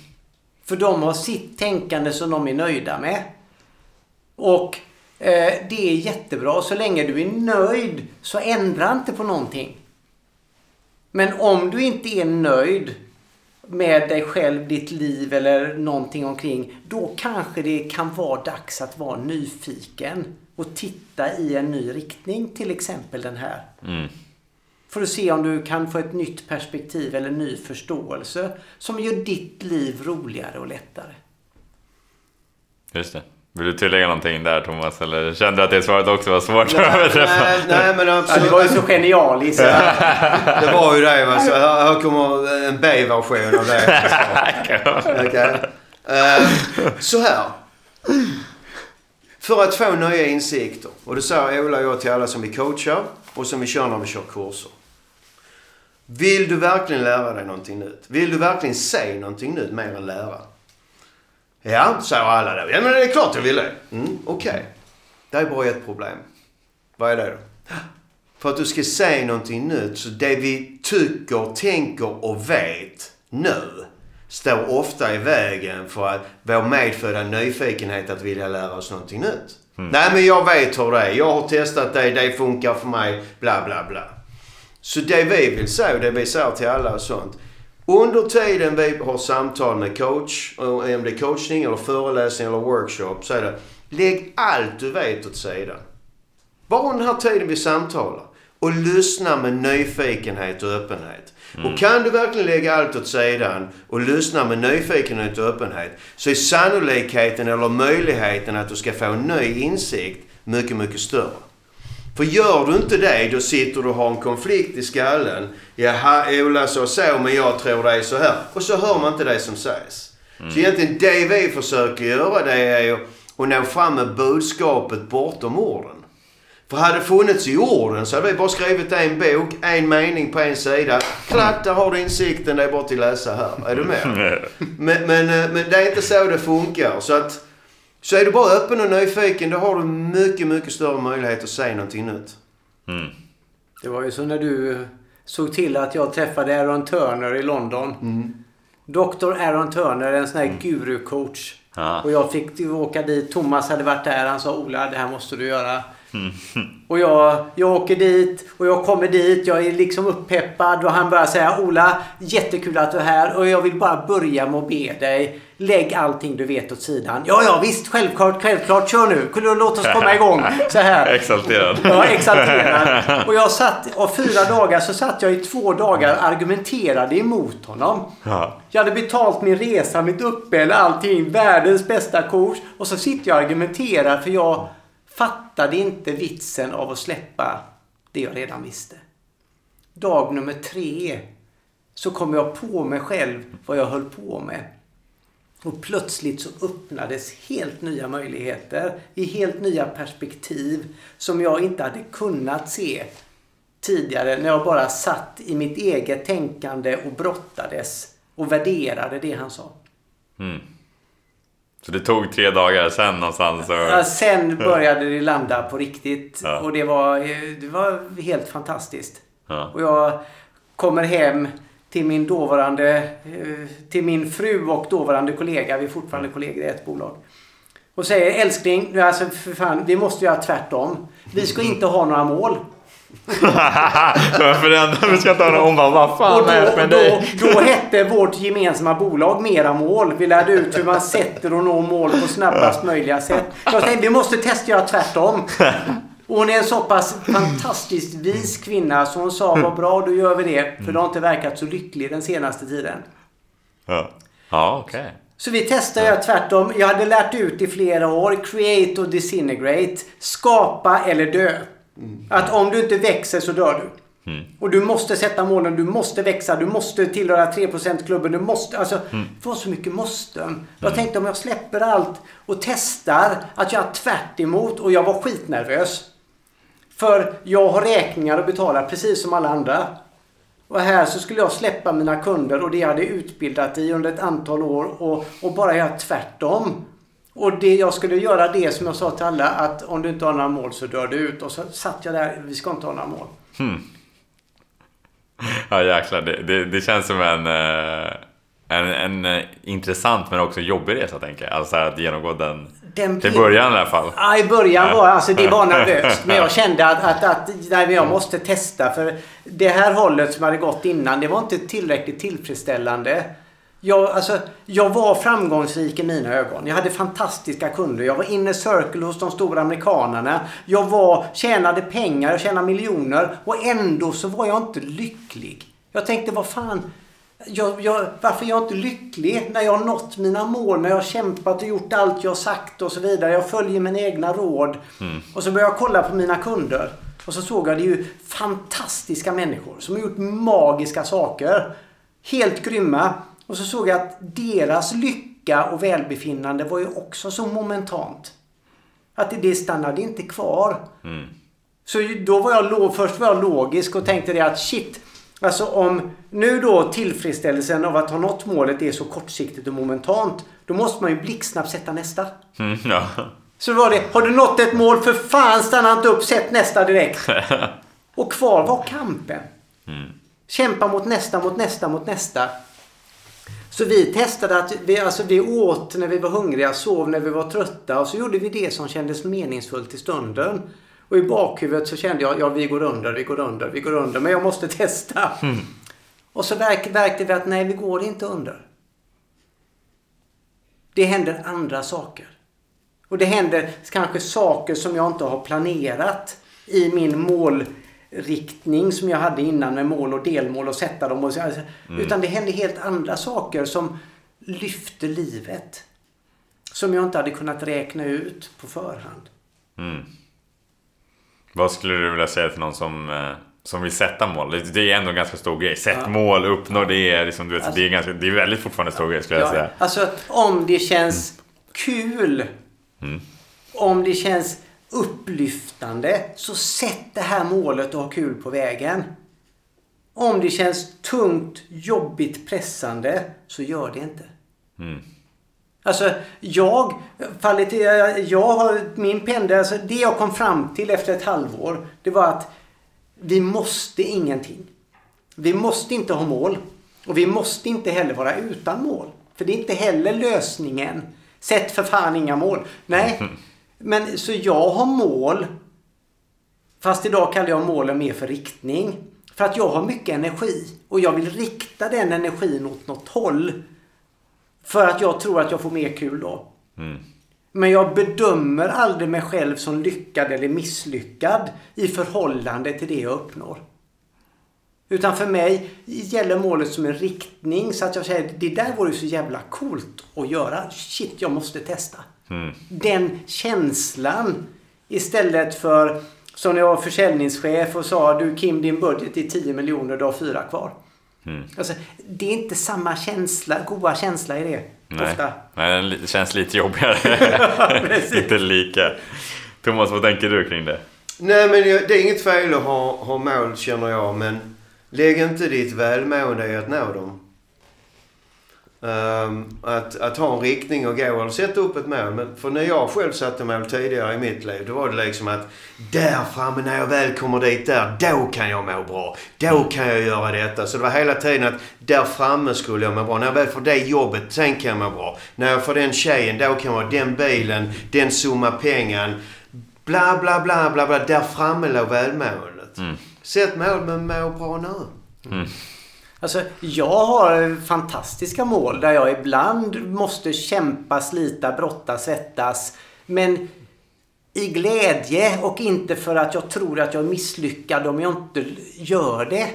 För de har sitt tänkande som de är nöjda med. Och eh, det är jättebra. Så länge du är nöjd så ändra inte på någonting. Men om du inte är nöjd med dig själv, ditt liv eller någonting omkring. Då kanske det kan vara dags att vara nyfiken och titta i en ny riktning. Till exempel den här. Mm. För att se om du kan få ett nytt perspektiv eller ny förståelse som gör ditt liv roligare och lättare. Just det. Vill du tillägga någonting där Thomas? Eller kände du att det svaret också var svårt att Nej, överträffa? nej, nej, men Ja, absolut. det var ju så genialiskt. Det var ju det. va. Så här, kommer en B-version av det. Okej. Eh, så här. För att få nya insikter. Och det säger Ola och jag till alla som vi coachar och som vi kör när vi kör kurser. Vill du verkligen lära dig någonting nytt? Vill du verkligen se någonting nytt mer än lära? Ja, säger alla då. Ja, men det är klart jag vill det. Mm, Okej. Det är bara ett problem. Vad är det då? För att du ska se någonting nytt, så det vi tycker, tänker och vet nu står ofta i vägen för att vår medfödda nyfikenhet att vilja lära oss någonting nytt. Nej, men jag vet hur det är. Jag har testat det, det funkar för mig, bla bla bla. Så det vi vill säga och det vi säger till alla och sånt. Under tiden vi har samtal med coach, och om det är coachning eller föreläsning eller workshop, så är det lägg allt du vet åt sidan. Bara den här tiden vi samtalar. Och lyssna med nyfikenhet och öppenhet. Och kan du verkligen lägga allt åt sidan och lyssna med nyfikenhet och öppenhet så är sannolikheten eller möjligheten att du ska få en ny insikt mycket, mycket större. För gör du inte det, då sitter du och har en konflikt i skallen. Jaha, Ola sa så, men jag tror det är så här. Och så hör man inte det som sägs. Så egentligen det vi försöker göra det är att nå fram med budskapet bortom orden. För hade det funnits i orden så hade vi bara skrivit en bok, en mening på en sida. Klart, där har du insikten, det är bara till att läsa här. Är du med? Men, men, eh, men det är inte så det funkar. Så att så är du bara öppen och nyfiken, då har du mycket, mycket större möjlighet att se någonting nytt. Mm. Det var ju så när du såg till att jag träffade Aaron Turner i London. Dr. Aaron Turner, en sån här guru-coach. Ja. Och jag fick åka dit. Thomas hade varit där. Han sa Ola, det här måste du göra. Och jag, jag åker dit och jag kommer dit. Jag är liksom uppeppad och han börjar säga Ola, jättekul att du är här och jag vill bara börja med att be dig. Lägg allting du vet åt sidan. Ja, ja, visst, självklart, självklart. Kör nu. Låt oss komma igång. Så här. Exalterad. Ja, exalterad. Och jag satt, av fyra dagar så satt jag i två dagar och argumenterade emot honom. Ja. Jag hade betalt min resa, mitt uppehälle, allting. Världens bästa coach. Och så sitter jag och argumenterar för jag fattade inte vitsen av att släppa det jag redan visste. Dag nummer tre så kom jag på mig själv vad jag höll på med. Och plötsligt så öppnades helt nya möjligheter i helt nya perspektiv som jag inte hade kunnat se tidigare när jag bara satt i mitt eget tänkande och brottades och värderade det han sa. Mm. Så det tog tre dagar sen någonstans? Och... Ja, sen började det landa på riktigt. Ja. Och det var, det var helt fantastiskt. Ja. Och jag kommer hem till min dåvarande, eh, till min fru och dåvarande kollega, vi är fortfarande kollegor i ett bolag. Och säger älskling, alltså för fan, vi måste göra tvärtom. Vi ska inte ha några mål. För det enda vi ska ta någon hon bara, vad Och fan är det med då, dig? då hette vårt gemensamma bolag Mera mål. Vi lärde ut hur man sätter och når mål på snabbast möjliga sätt. Jag tänkte vi måste testa göra tvärtom. Och hon är en så pass fantastiskt vis kvinna så hon sa vad bra då gör vi det. För du har inte verkat så lycklig den senaste tiden. Ja, ja okej. Så vi testade göra tvärtom. Jag hade lärt ut i flera år. Create och disintegrate. Skapa eller dö. Att om du inte växer så dör du. Och du måste sätta målen, du måste växa, du måste tillhöra 3%-klubben, du måste... Alltså, det var så mycket måsten. Jag tänkte om jag släpper allt och testar att göra tvärt emot och jag var skitnervös. För jag har räkningar att betala precis som alla andra. Och här så skulle jag släppa mina kunder och det jag hade utbildat i under ett antal år och, och bara göra tvärtom. Och det, jag skulle göra det som jag sa till alla att om du inte har några mål så dör du ut. Och så satt jag där, vi ska inte ha några mål. Ja jäklar, det, det, det känns som en, eh, en, en eh, intressant men också jobbig resa tänker jag. Alltså att genomgå den, Den till början i alla fall. Ja, i början var alltså det var nervöst. Men jag kände att, att, att nej, jag måste testa. För det här hållet som hade gått innan, det var inte tillräckligt tillfredsställande. Jag, alltså, jag var framgångsrik i mina ögon. Jag hade fantastiska kunder. Jag var inner circle hos de stora amerikanerna. Jag var, tjänade pengar, jag tjänade miljoner. Och ändå så var jag inte lycklig. Jag tänkte, vad fan. Jag, jag, varför är jag inte lycklig när jag har nått mina mål, när jag har kämpat och gjort allt jag har sagt och så vidare. Jag följer mina egna råd. Och så började jag kolla på mina kunder. Och så såg jag det är ju fantastiska människor som har gjort magiska saker. Helt grymma. Och så såg jag att deras lycka och välbefinnande var ju också så momentant. Att det- stannade inte kvar. Så då var jag, först var jag logisk och tänkte det att shit. Alltså om nu då tillfredsställelsen av att ha nått målet är så kortsiktigt och momentant. Då måste man ju blixtsnabbt sätta nästa. Mm, ja. Så var det, har du nått ett mål, för fan stanna inte upp, sätt nästa direkt. Och kvar var kampen. Kämpa mot nästa, mot nästa, mot nästa. Så vi testade att vi, alltså vi åt när vi var hungriga, sov när vi var trötta och så gjorde vi det som kändes meningsfullt i stunden. Och i bakhuvudet så kände jag, ja vi går under, vi går under, vi går under, men jag måste testa. Och så verk, verkade vi att nej, vi går inte under. Det händer andra saker. Och det händer kanske saker som jag inte har planerat i min målriktning som jag hade innan med mål och delmål och sätta dem. Och så, alltså, Utan det händer helt andra saker som lyfter livet. Som jag inte hade kunnat räkna ut på förhand. Vad skulle du vilja säga till någon som, eh, som vill sätta mål? Det- är ändå en ganska stor grej. Sätt Ja. mål, uppnå det. Liksom, du vet, det, är ganska, det är väldigt fortfarande en stor grej skulle jag Ja, säga. alltså om det känns kul. Om det känns upplyftande. Så sätt det här målet och ha kul på vägen. Om det känns tungt, jobbigt, pressande. Så gör det inte. Alltså jag, fallit, jag har min pendel, alltså det jag kom fram till efter ett halvår. Det var att vi måste ingenting. Vi måste inte ha mål. Och vi måste inte heller vara utan mål. För det är inte heller lösningen. Sätt för fan inga mål. Nej. Men så jag har mål. Fast idag kallar jag målen mer för riktning. För att jag har mycket energi. Och jag vill rikta den energin åt något håll. För att jag tror att jag får mer kul då. Men jag bedömer aldrig mig själv som lyckad eller misslyckad i förhållande till det jag uppnår. Utan för mig gäller målet som en riktning så att jag säger det där vore ju så jävla coolt att göra. Shit, jag måste testa. Den känslan istället för som när jag var försäljningschef och sa du Kim din budget är 10 miljoner, du har fyra kvar. Alltså, det är inte samma känsla, goda känsla i det. Nej, Ofta. Nej den li- känns lite jobbigare. inte lika. Thomas, vad tänker du kring det? Nej, men det är inget fel att ha, ha mål känner jag. Men lägg inte ditt välmående i att nå dem. Ehm, att, att ha en riktning och gå eller sätta upp ett mål. Men för när jag själv satte mål tidigare i mitt liv, då var det liksom att där framme när jag väl kommer dit där, då kan jag må bra. Då kan jag göra detta. Så det var hela tiden att där framme skulle jag må bra. När jag väl får det jobbet, sen kan jag må bra. När jag får den tjejen, då kan jag ha den bilen, den summa pengar. Bla, bla, bla, bla, bla. Där framme låg välmåendet. Mm. Sätt mål, men må bra nu. Alltså, jag har fantastiska mål där jag ibland måste kämpa, slita, brottas, svettas. Men i glädje och inte för att jag tror att jag är misslyckad om jag inte gör det.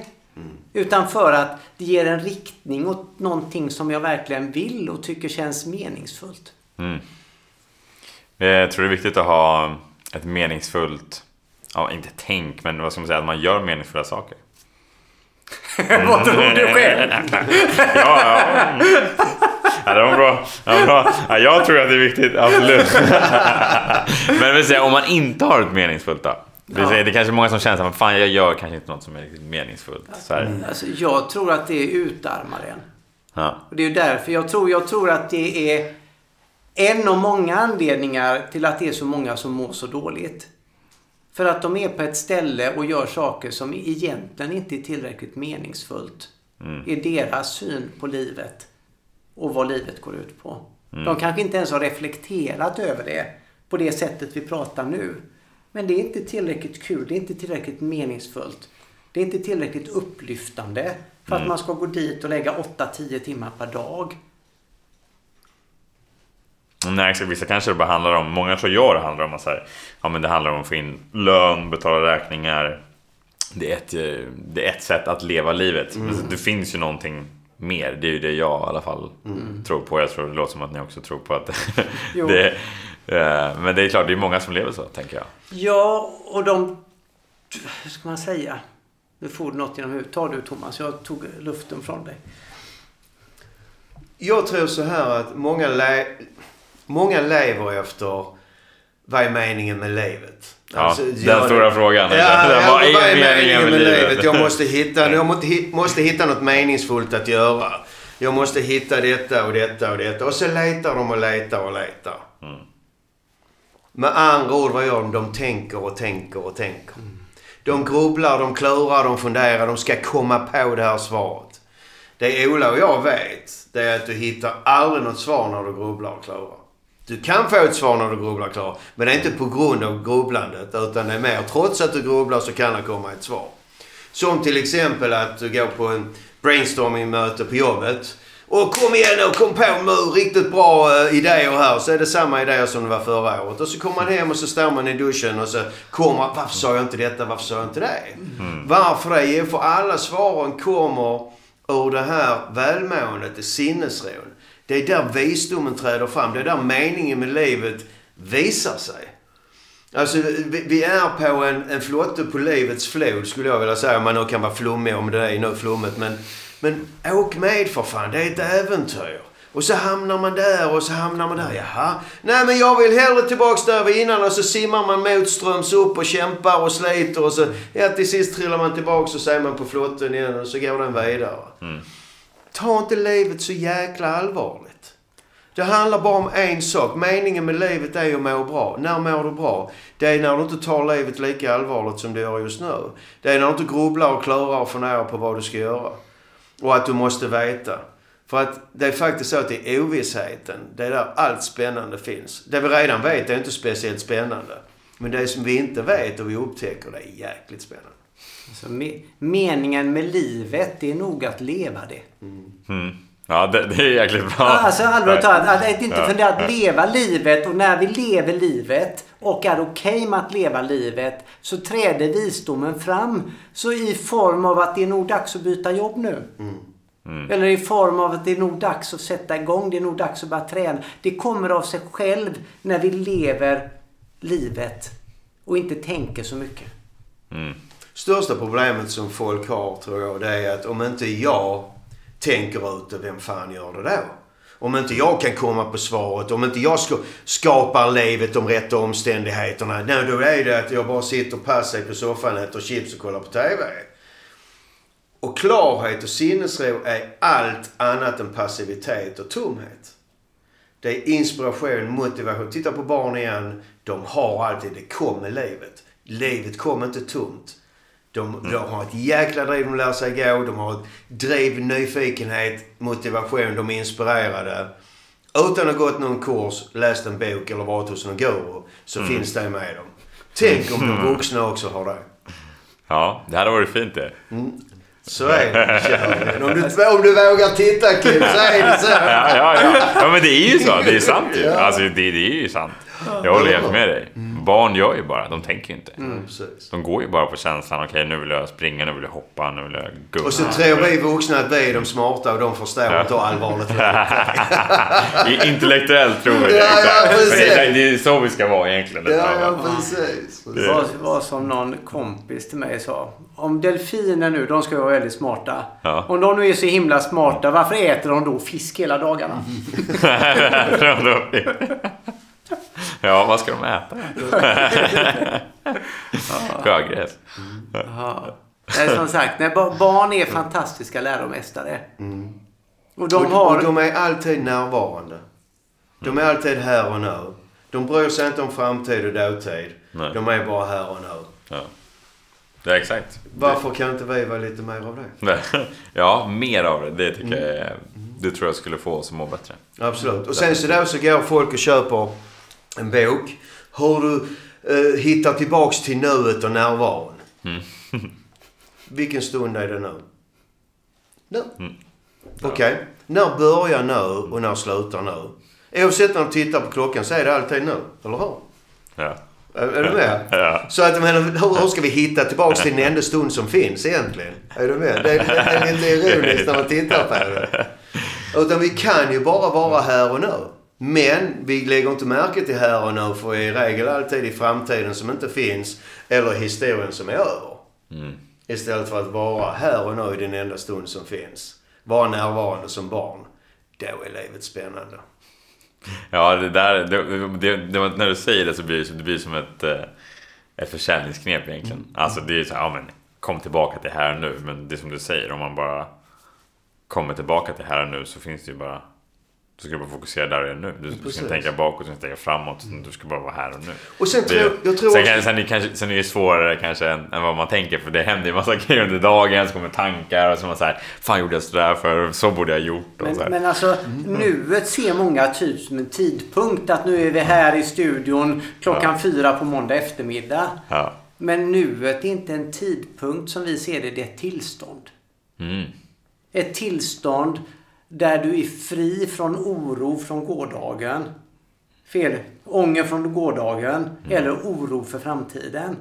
Utan för att det ger en riktning åt någonting som jag verkligen vill och tycker känns meningsfullt. Mm. Jag tror det är viktigt att ha ett meningsfullt, ja inte tänk, men vad ska man säga, att man gör meningsfulla saker. Vad tror du själv? Ja, ja. Ja, det var bra. Det var bra. Ja, jag tror att det är viktigt, absolut. Men vill säga, om man inte har ett meningsfullt då? Det, Ja. det är kanske många som känner att fan, jag gör kanske inte något som är meningsfullt. Så här. Alltså, jag tror att det utarmar en. Ja. Och det är ju därför jag tror, jag tror att det är en av många anledningar till att det är så många som mår så dåligt. För att de är på ett ställe och gör saker som egentligen inte är tillräckligt meningsfullt. I deras syn på livet och vad livet går ut på. De kanske inte ens har reflekterat över det på det sättet vi pratar nu. Men det är inte tillräckligt kul, det är inte tillräckligt meningsfullt. Det är inte tillräckligt upplyftande för att man ska gå dit och lägga 8-10 timmar per dag. Nej, exakt. Vissa kanske det bara handlar om, många tror jag det handlar om att så här, ja, men det handlar om att få in lön, betala räkningar. Det är ett, eh, det är ett sätt att leva livet. Men det finns ju någonting mer. Det är ju det jag i alla fall tror på. Jag tror det låter som att ni också tror på att det eh, Men det är klart, det är många som lever så, tänker jag. Ja, och de... Hur ska man säga? Nu får du något genom huvudet. Ta du Thomas, jag tog luften från dig. Jag tror så här att många, le många lever efter vad är meningen med livet? Ja, den jag- stora frågan. Ja, Ja, ja, vad är meningen med livet? Jag måste hitta, jag måste, hi- måste hitta något meningsfullt att göra. Jag måste hitta detta och detta och detta. Och så letar de och letar och letar. Mm. Med andra ord, vad gör de? De tänker och tänker och tänker. De grubblar, de klurar, de funderar. De ska komma på det här svaret. Det Ola och jag vet, det är att du hittar aldrig något svar när du grubblar och klurar. Du kan få ett svar när du grubblar klurar. Men det är inte på grund av grubblandet. Utan det är mer, trots att du grubblar så kan det komma ett svar. Som till exempel att du går på en brainstorming-möte på jobbet. Och kom igen nu, kom på nu riktigt bra eh, idéer här. Så är det samma idéer som det var förra året. Och så kommer man hem och så står man i duschen och så kommer Varför sa jag inte detta? Varför sa jag inte det? Varför det? För alla svaren kommer ur det här välmåendet, det sinnesron. Det är där visdomen träder fram. Det är där meningen med livet visar sig. Alltså, vi, vi är på en, en flotte på livets flod skulle jag vilja säga. Om man nu kan vara flummig om det är nu flummet. Men, men åk med för fan. Det är ett äventyr. Och så hamnar man där och så hamnar man där. Jaha. Nej men jag vill hellre tillbaks där vi innan. Och så simmar man motströms upp och kämpar och sliter. Och så ja, till sist trillar man tillbaks och så är man på flotten igen. Och så går den vidare. Mm. Ta inte livet så jäkla allvarligt. Det handlar bara om en sak. Meningen med livet är att må bra. När mår du bra? Det är när du inte tar livet lika allvarligt som du gör just nu. Det är när du inte grubblar och klurar och funderar på vad du ska göra. Och att du måste veta. För att det är faktiskt så att det är ovissheten. Det är där allt spännande finns. Det vi redan vet är inte speciellt spännande. Men det som vi inte vet och vi upptäcker, det är jäkligt spännande. Alltså, me meningen med livet, det är nog att leva det. Mm. Ja, det, det är jäkligt bra. Alltså allvarligt talat, att, att inte Ja. fundera att leva livet och när vi lever livet och är okej med att leva livet så träder visdomen fram. Så i form av att det är nog dags att byta jobb nu. Eller i form av att det är nog dags att sätta igång, det är nog dags att börja träna. Det kommer av sig själv när vi lever livet och inte tänker så mycket. Största problemet som folk har tror jag det är att om inte jag tänker ut det, vem fan gör det då? Om inte jag kan komma på svaret, om inte jag ska, skapar livet de rätta omständigheterna. Nej, då är det att jag bara sitter passiv på soffan, äter chips och kollar på TV. Och klarhet och sinnesro är allt annat än passivitet och tomhet. Det är inspiration, motivation. Titta på barn igen. De har alltid, det kommer livet. Livet kommer inte tomt. De, de har ett jäkla driv, de lär sig gå. De har ett driv, nyfikenhet, motivation. De är inspirerade. Utan att ha gått någon kurs, läst en bok eller varit hos någon guru så finns det med dem. Tänk om de vuxna också har det. Ja, det hade varit fint det. Så är det. Om du, om du vågar titta Kim, så är det så. Ja, ja, ja. ja men det är ju så. Det är sant ju. Alltså, det, det är ju sant. Jag håller helt med dig. Barn gör ju bara. De tänker ju inte. Mm, precis. De går ju bara på känslan. Okej, nu vill jag springa, nu vill jag hoppa, nu vill jag gunga. Och så tror vi vuxna att vi är de smarta och de förstår inte hur allvarligt det. Intellektuellt tror vi det. Ja, ja, exakt. Men precis. det, är- det är så vi ska vara egentligen. Ja, ja, precis. Det var, var som någon kompis till mig sa. Om delfiner nu, de ska vara väldigt smarta. Ja. Om de nu är så himla smarta, varför äter de då fisk hela dagarna? ja, vad ska de äta? Sjögräs. Ja. Nej, som sagt, nej, barn är fantastiska läromästare. Och de har... och de är alltid närvarande. De är alltid här och nu. De bryr sig inte om framtid och dåtid. Nej. De är bara här och nu. Ja. Det är exakt. Varför kan inte vi vara lite mer av det? Ja, mer av det. Det tycker jag är- Det tror jag skulle få oss att må bättre. Absolut. Och sen så då så går folk och köper en bok. Hur du eh, hittar tillbaks till nuet och närvaron. Vilken stund är det nu? Nu. Okej. När börjar nu och när slutar nu? Oavsett när du tittar på klockan så är det alltid nu. Eller hur? Ja. Är, du med? Ja. Så att, menar, hur, hur ska vi hitta tillbaks till den enda stund som finns egentligen? Är du med? Det, det, är lite ironiskt när man tittar på det. Utan vi kan ju bara vara här och nu. Men vi lägger inte märke till här och nu för i regel alltid i framtiden som inte finns eller historien som är över. Istället för att vara här och nu i den enda stund som finns. Vara närvarande som barn. Då är livet spännande. Ja, det där... Det, det, det, när du säger det så blir det, det blir som ett, eh, ett försäljningsknep egentligen. Alltså det är så här, ja men kom tillbaka till här och nu. Men det är som du säger, om man bara kommer tillbaka till här och nu så finns det ju bara... Du ska bara fokusera där och nu. Du, du ska Precis. inte tänka bakåt, du ska inte tänka framåt. Du ska bara vara här och nu. Och sen Det- tror jag tror sen, också- sen, är det kanske, sen är det svårare kanske än, än vad man tänker för det händer ju massa grejer under dagen. Så kommer tankar och så man säger Fan gjorde jag sådär för så borde jag ha gjort. Och så här. Men, men alltså, nuet ser många typ som en tidpunkt. Att nu är vi här i studion klockan fyra på måndag eftermiddag. ja. Men nuet är inte en tidpunkt som vi ser det, det är ett tillstånd. Mm. Ett tillstånd där du är fri från oro från gårdagen. Fel. Ånger från gårdagen. Eller oro för framtiden.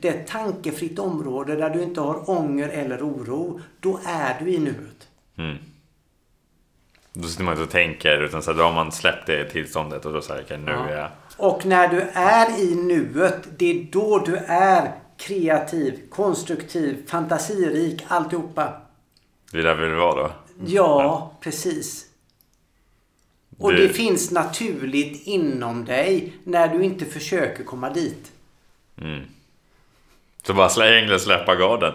Det är ett tankefritt område där du inte har ånger eller oro. Då är du i nuet. Då sitter man inte och tänker utan så här, då har man släppt det tillståndet och då säger nu är jag... Och när du är i nuet, det är då du är kreativ, konstruktiv, fantasirik, alltihopa. Det är där vi vill vara då. Ja, precis. Och Det- det finns naturligt inom dig när du inte försöker komma dit. Så bara slä, egentligen släppa garden.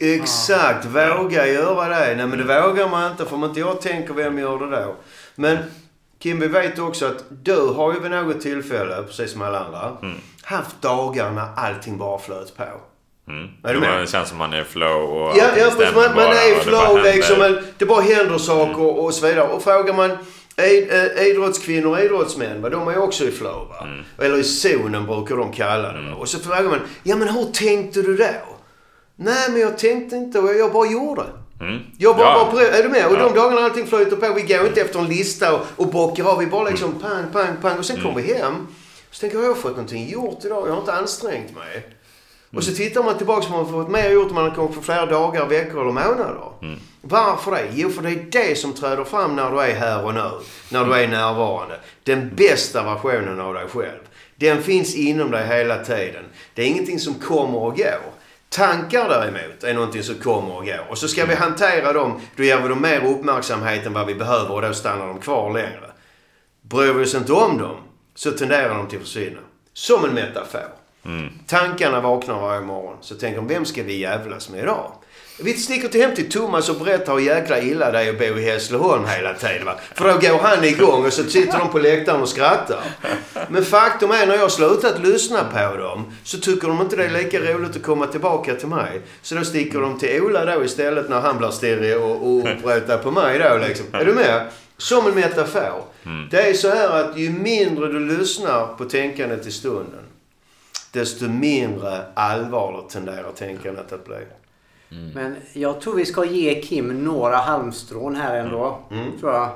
Exakt, våga göra det. Nej men det vågar man inte för om inte jag tänker vem gör det då? Men Kim, vi vet också att du har ju vid något tillfälle, precis som alla andra, haft dagar när allting bara flöt på. Mm. Är du Jo, med? Det känns som man är i flow och Ja, ja precis. Man, man är i det flow händer. liksom. men Det bara händer saker och så vidare. Och frågar man eh, idrottskvinnor och idrottsmän, va, de är också i flow. Va? Mm. Eller i zonen brukar de kalla det. va. Och så frågar man, ja men hur tänkte du då? Nej men jag tänkte inte och jag bara gjorde. Mm. Jag bara, Ja. bara är du med? Och Ja. de dagarna allting flyter på. Vi går inte efter en lista och, och bockar av. Vi bara liksom Mm. pang, pang, pang. Och sen kommer vi hem. Så tänker jag, jag har fått någonting gjort idag. Jag har inte ansträngt mig. Och Mm. så tittar man tillbaka på vad man fått mer gjort. Man kommit för flera dagar, veckor eller månader. Mm. Varför det? Jo, för det är det som träder fram när du är här och nu. När du är närvarande. Den bästa versionen av dig själv. Den finns inom dig hela tiden. Det är ingenting som kommer och går. Tankar däremot är någonting som kommer och går. Och så ska vi hantera dem, då ger vi dem mer uppmärksamhet än vad vi behöver och då stannar de kvar längre. Bryr vi oss inte om dem så tenderar de till att försvinna. Som en metafor. Tankarna vaknar varje morgon. Så tänker de, vem ska vi jävlas med idag? Vi sticker till hem till Thomas och berättar hur jäkla illa det är att bo i Hässleholm hela tiden. Va? För då går han igång och så sitter de på läktaren och skrattar. Men faktum är när jag slutat lyssna på dem så tycker de inte det är lika roligt att komma tillbaka till mig. Så då sticker de till Ola då istället när han blir stirrig och, och upprättar på mig då liksom. Är du med? Som en metafor. Det är så här att ju mindre du lyssnar på tänkandet i stunden desto mindre allvarligt tenderar tänkandet att bli. Men jag tror vi ska ge Kim några halmstrån här ändå. Tror jag.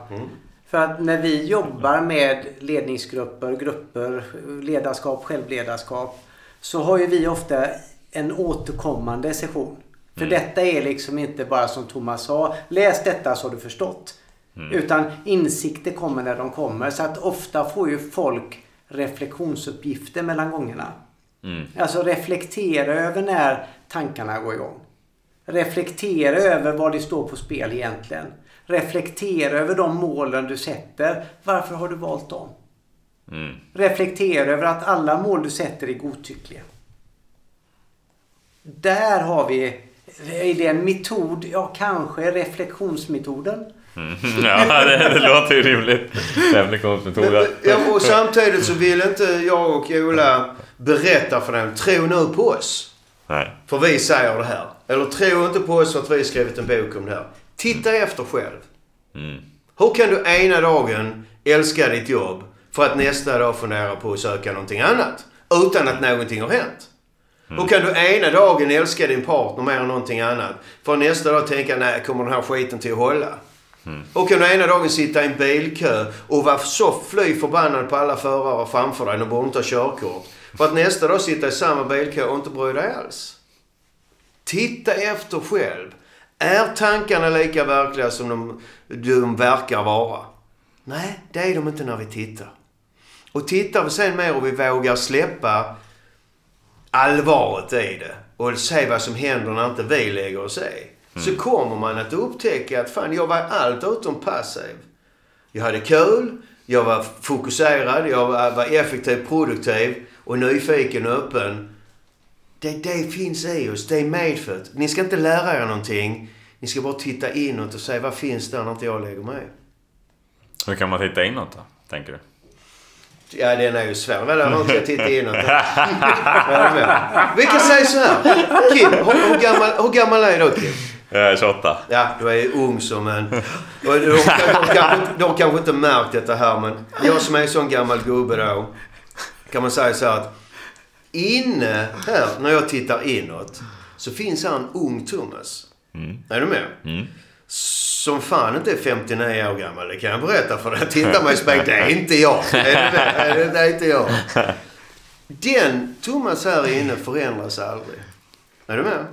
För att när vi jobbar med ledningsgrupper, grupper, ledarskap, självledarskap. Så har ju vi ofta en återkommande session. För detta är liksom inte bara som Thomas sa. Läs detta så har du förstått. Utan insikter kommer när de kommer. Så att ofta får ju folk reflektionsuppgifter mellan gångerna. Alltså reflektera över när tankarna går igång. Reflektera över vad det står på spel egentligen. Reflektera över de målen du sätter. Varför har du valt dem? Reflektera över att alla mål du sätter är godtyckliga. Där har vi, är det en metod? Ja, kanske reflektionsmetoden. Ja, det, det låter ju rimligt. Reflektionsmetoden. Ja, och samtidigt så vill inte jag och Ola berätta för dem, tro nu på oss. Nej. För vi säger det här. Eller tro inte på oss för att vi skrivit en bok om det här. Titta efter själv. Hur kan du ena dagen älska ditt jobb för att nästa dag fundera på att söka någonting annat? Utan att någonting har hänt. Hur kan du ena dagen älska din partner mer än någonting annat för nästa dag tänka, nej, kommer den här skiten till att hålla? Och kan du ena dagen sitta i en bilkö och vara så fly förbannad på alla förare framför dig, de borde inte ha körkort. För att nästa dag sitta i samma bilkö och inte bry dig alls. Titta efter själv. Är tankarna lika verkliga som de, de verkar vara? Nej, det är de inte när vi tittar. Och tittar vi sen mer och vi vågar släppa allvaret i det och se vad som händer när inte vi lägger oss i. Så kommer man att upptäcka att fan, jag var allt utom passiv. Jag hade kul, jag var fokuserad, jag var, var effektiv, produktiv och nyfiken och öppen. Det, det finns i oss, det är medfött. Ni ska inte lära er någonting. Ni ska bara titta inåt och se vad finns där när inte jag lägger mig? Hur kan man titta inåt då, tänker du? Ja, den är ju svår. Vadå, har inte jag tittat inåt? Vi kan säga så här. Kim, hur, hur, gammal, hur gammal är du Kim? Jag är 28. Ja, du är ung som en... De, de, kanske, de kanske inte märkt detta här, men jag som är en sån gammal gubbe då. Kan man säga så här att inne här, när jag tittar inåt, så finns här en ung Thomas. Är du med? Som fan inte är 59 år gammal, det kan jag berätta för dig. Titta mig i spegeln, det är inte jag. Är du med? Det är inte jag. Den Thomas här inne förändras aldrig. Är du med?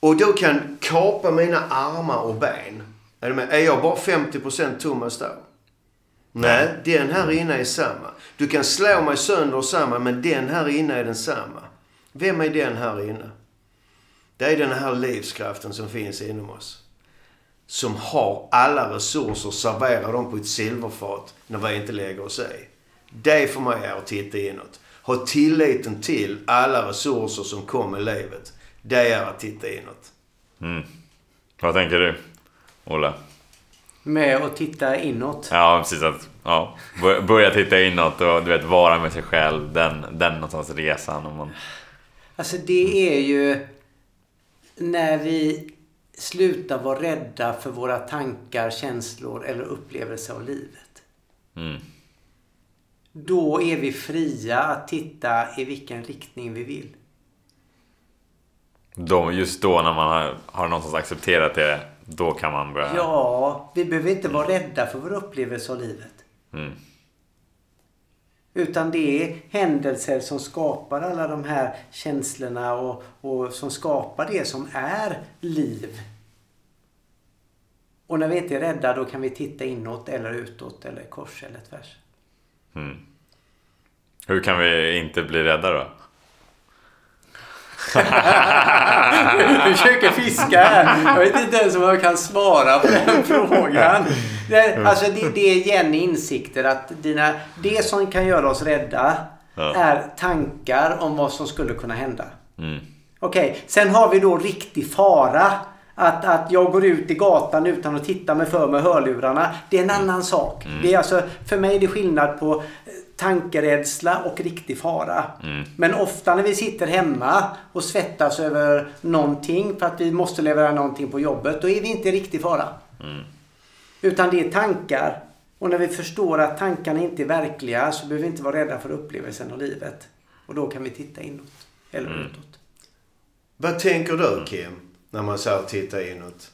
Och då kan kapa mina armar och ben. Är du med? Är jag bara 50% Thomas då? Nej, den här inne är samma. Du kan slå mig sönder och samman, men den här inne är densamma. Vem är den här inne? Det är den här livskraften som finns inom oss. Som har alla resurser, serverar dem på ett silverfat när vi inte lägger oss i. Det för mig är att titta inåt. Ha tilliten till alla resurser som kommer i livet. Det är att titta inåt. Mm. Vad tänker du, Ola? Med att titta inåt. Ja, precis. Att, ja, bör- börja titta inåt och du vet, vara med sig själv. Den, den någonstans resan. Om man, Alltså det är ju när vi slutar vara rädda för våra tankar, känslor eller upplevelser av livet. mm. Då är vi fria att titta i vilken riktning vi vill. då, just då när man har, har någonstans accepterat det, då kan man börja... Ja, vi behöver inte vara rädda för vår upplevelse av livet. Mm. Utan det är händelser som skapar alla de här känslorna och, och som skapar det som är liv. Och när vi inte är rädda då kan vi titta inåt eller utåt eller kors eller tvärs. Hur kan vi inte bli rädda då? Du försöker fiska här. Jag vet inte ens om jag kan svara på den frågan. Det, alltså det, det är igen insikter att dina, det som kan göra oss rädda Ja. är tankar om vad som skulle kunna hända. Mm. Okej, sen har vi då riktig fara. Att, att jag går ut i gatan utan att titta mig för med hörlurarna. Det är en annan sak. Det är alltså, för mig är det skillnad på tankerädsla och riktig fara. Men ofta när vi sitter hemma och svettas över någonting för att vi måste leverera någonting på jobbet. Då är vi inte i riktig fara. Utan det är tankar. Och när vi förstår att tankarna inte är verkliga så behöver vi inte vara rädda för upplevelsen av livet. Och då kan vi titta inåt. Eller utåt. Vad tänker du Kim? När man så här tittar inåt.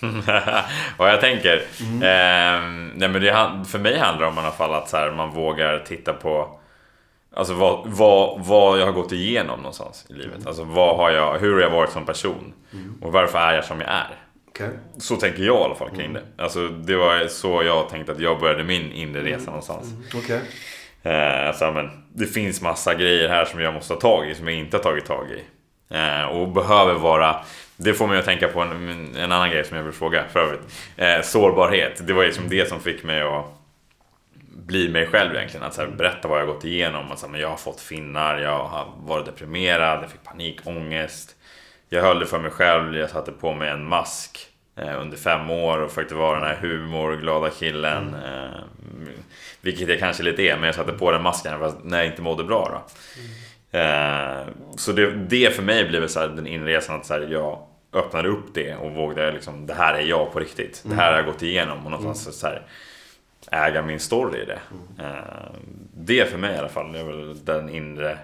Vad jag tänker? ehm, nej men det, för mig handlar det om i alla fall att så här, man vågar titta på Alltså vad, vad, vad jag har gått igenom någonstans i livet. Alltså vad har jag, hur har jag varit som person? Och varför är jag som jag är? Okej. Så tänker jag i alla fall kring det. Alltså det var så jag tänkte att jag började min inre resa någonstans. Okej. Eh, alltså, men, det finns massa grejer här som jag måste ha tag i, som jag inte har tagit tag i. Eh, och behöver vara... Det får mig att tänka på en, en annan grej som jag vill fråga för övrigt. Eh, sårbarhet. Det var ju som det som fick mig att bli mig själv egentligen. Att så här, berätta vad jag gått igenom. Att, så här, men jag har fått finnar, jag har varit deprimerad, jag fick panikångest. Jag höll det för mig själv, jag satte på mig en mask eh, under fem år och försökte vara den här humorglada killen. Eh, vilket jag kanske lite är, men jag satte på den masken fast när jag inte mådde bra. Då. Eh, så det, det för mig blev så här, den inresan att så här, jag öppnade upp det och vågade liksom, det här är jag på riktigt. Det här har jag gått igenom och någonstans så här, äga min story i det. Eh, det för mig i alla fall är väl den inre,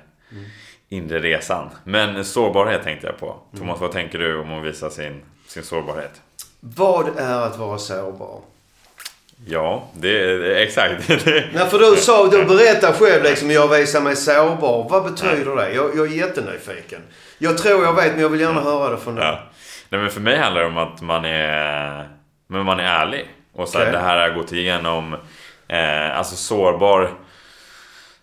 inre resan. Men sårbarhet tänkte jag på. Thomas, vad tänker du om att visa sin, sin sårbarhet? Vad är att vara sårbar? Ja, det är exakt. Nej, för du sa, du berättar själv liksom, jag visar mig sårbar. Vad betyder det? Jag, jag är jättenyfiken. Jag tror jag vet, men jag vill gärna höra det från dig. Ja. Nej, men för mig handlar det om att man är, men man är ärlig. Och så här, Okej. det här har jag gått igenom. Eh, alltså sårbar.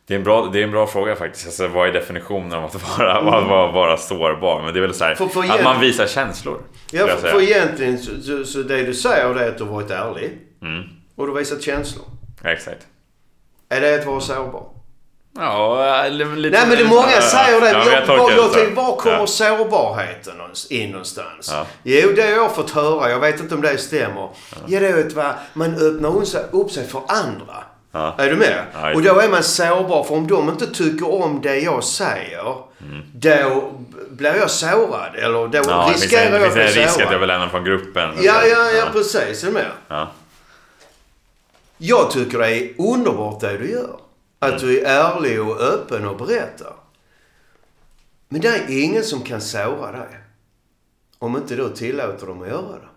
Det är, en bra, det är en bra fråga faktiskt. Alltså, vad är definitionen av att vara, att vara, vara sårbar? Men det är väl så här, För- för att man visar känslor. Ja, för, för egentligen så, så, det du säger det är att du har varit ärlig. Mm, Och du har visat känslor. exakt. Är det att vara sårbar? Ja, lite, Nej men det många säger det. Ja, jag, jag det jag tänkte, var kommer Ja. sårbarheten in någonstans? Ja. Jo, det har jag fått höra. Jag vet inte om det stämmer. Ja, det är att va, man öppnar upp sig, för andra. Ja. Är du med? Ja, och då är man sårbar. För om de inte tycker om det jag säger, då blir jag sårad. Eller då Mm. Ja, det finns riskerar en, det jag finns att en bli risk att jag sårad. vill lämna från gruppen. Ja, ja, ja, precis. Är du med? Ja. Jag tycker det är underbart det du gör. Att du är ärlig och öppen och berättar. Men det är ingen som kan såra dig. Om inte du tillåter dem att göra det.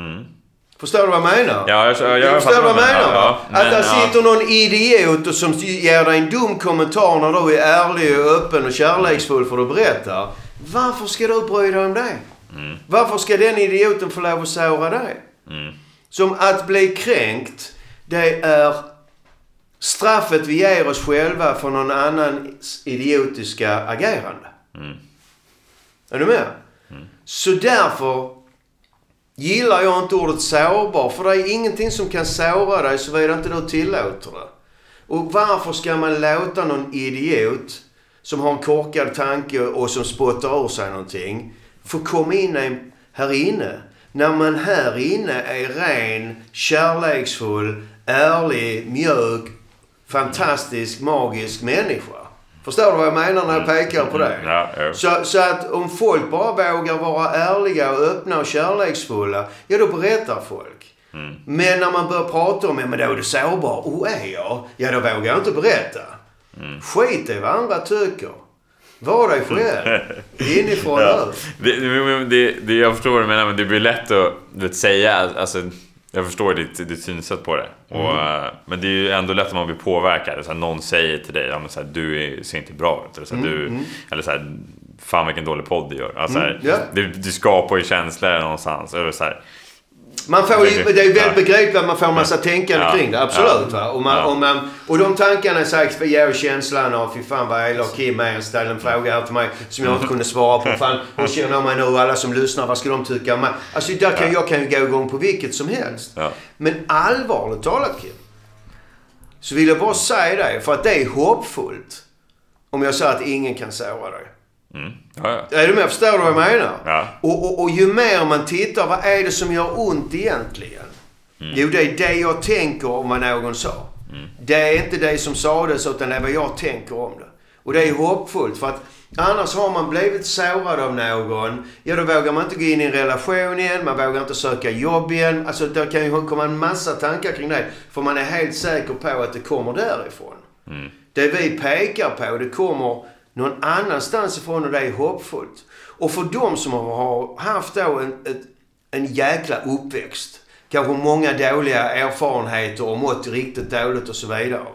Mm. Förstår du vad jag menar? Ja, jag- jag- jag Förstår du vad jag menar? menar. Ja, att men, där ja. sitter någon idiot och som ger dig en dum kommentar när du är ärlig och öppen och kärleksfull för att berätta. Varför ska du bry dig om det? Mm. Varför ska den idioten få lov att såra dig? Mm. Som att bli kränkt, det är straffet vi ger oss själva för någon annans idiotiska agerande. Mm. Är du med? Så därför gillar jag inte ordet sårbar. För det är ingenting som kan såra dig såvida inte du tillåter det. Och varför ska man låta någon idiot som har en korkad tanke och som spottar ur sig någonting få komma in här inne? När man här inne är ren, kärleksfull, ärlig, mjuk, fantastisk, magisk människa. Förstår du vad jag menar när jag pekar på det? Ja, jo. Så, så att om folk bara vågar vara ärliga och öppna och kärleksfulla, ja då berättar folk. Mm. Men när man börjar prata om, ja men då är du sårbar. Och är jag? Ja då vågar jag inte berätta. Mm. Skit i vad andra tycker. Var dig själv. Inifrån och Ja. Det, det, det, jag förstår vad du menar, men det blir lätt att vet, säga... Alltså, jag förstår ditt, ditt synsätt på det. Och, Mm. eh, men det är ju ändå lätt om man blir påverkad. Så här, någon säger till dig ja, men så här, du ser inte bra ut. Eller så här, du, eller så här, fan vilken dålig podd du gör. Alltså, Mm, ja. du, du skapar ju känslor någonstans. Eller så Man får ju, det är ju väldigt begripligt att man får en massa tänkande Ja. kring det. Absolut. Ja. Och, man, och, man, och de tankarna säkert ger känslan av fy fan vad elak Kim är. Han ställde en fråga här till mig som jag inte kunde svara på. Fan, hur känner jag mig nu? Alla som lyssnar, vad ska de tycka om mig? Alltså där kan, jag kan ju gå igång på vilket som helst. Men allvarligt talat Kim. Så vill jag bara säga det, för att det är hoppfullt. Om jag säger att ingen kan såra dig. Mm. Ja, ja. Är du med? Förstår du vad jag menar? Ja. Och, och, och ju mer man tittar, vad är det som gör ont egentligen? Jo, det är det jag tänker om vad någon sa. Det är inte det som sades, utan det är vad jag tänker om det. Och det är hoppfullt, för att annars har man blivit sårad av någon. Ja, då vågar man inte gå in i en relation igen, man vågar inte söka jobb igen. Alltså, det kan ju komma en massa tankar kring det. För man är helt säker på att det kommer därifrån. Det vi pekar på, det kommer någon annanstans ifrån och det är hoppfullt. Och för de som har haft då en, ett, en jäkla uppväxt, kanske många dåliga erfarenheter och mått riktigt dåligt och så vidare.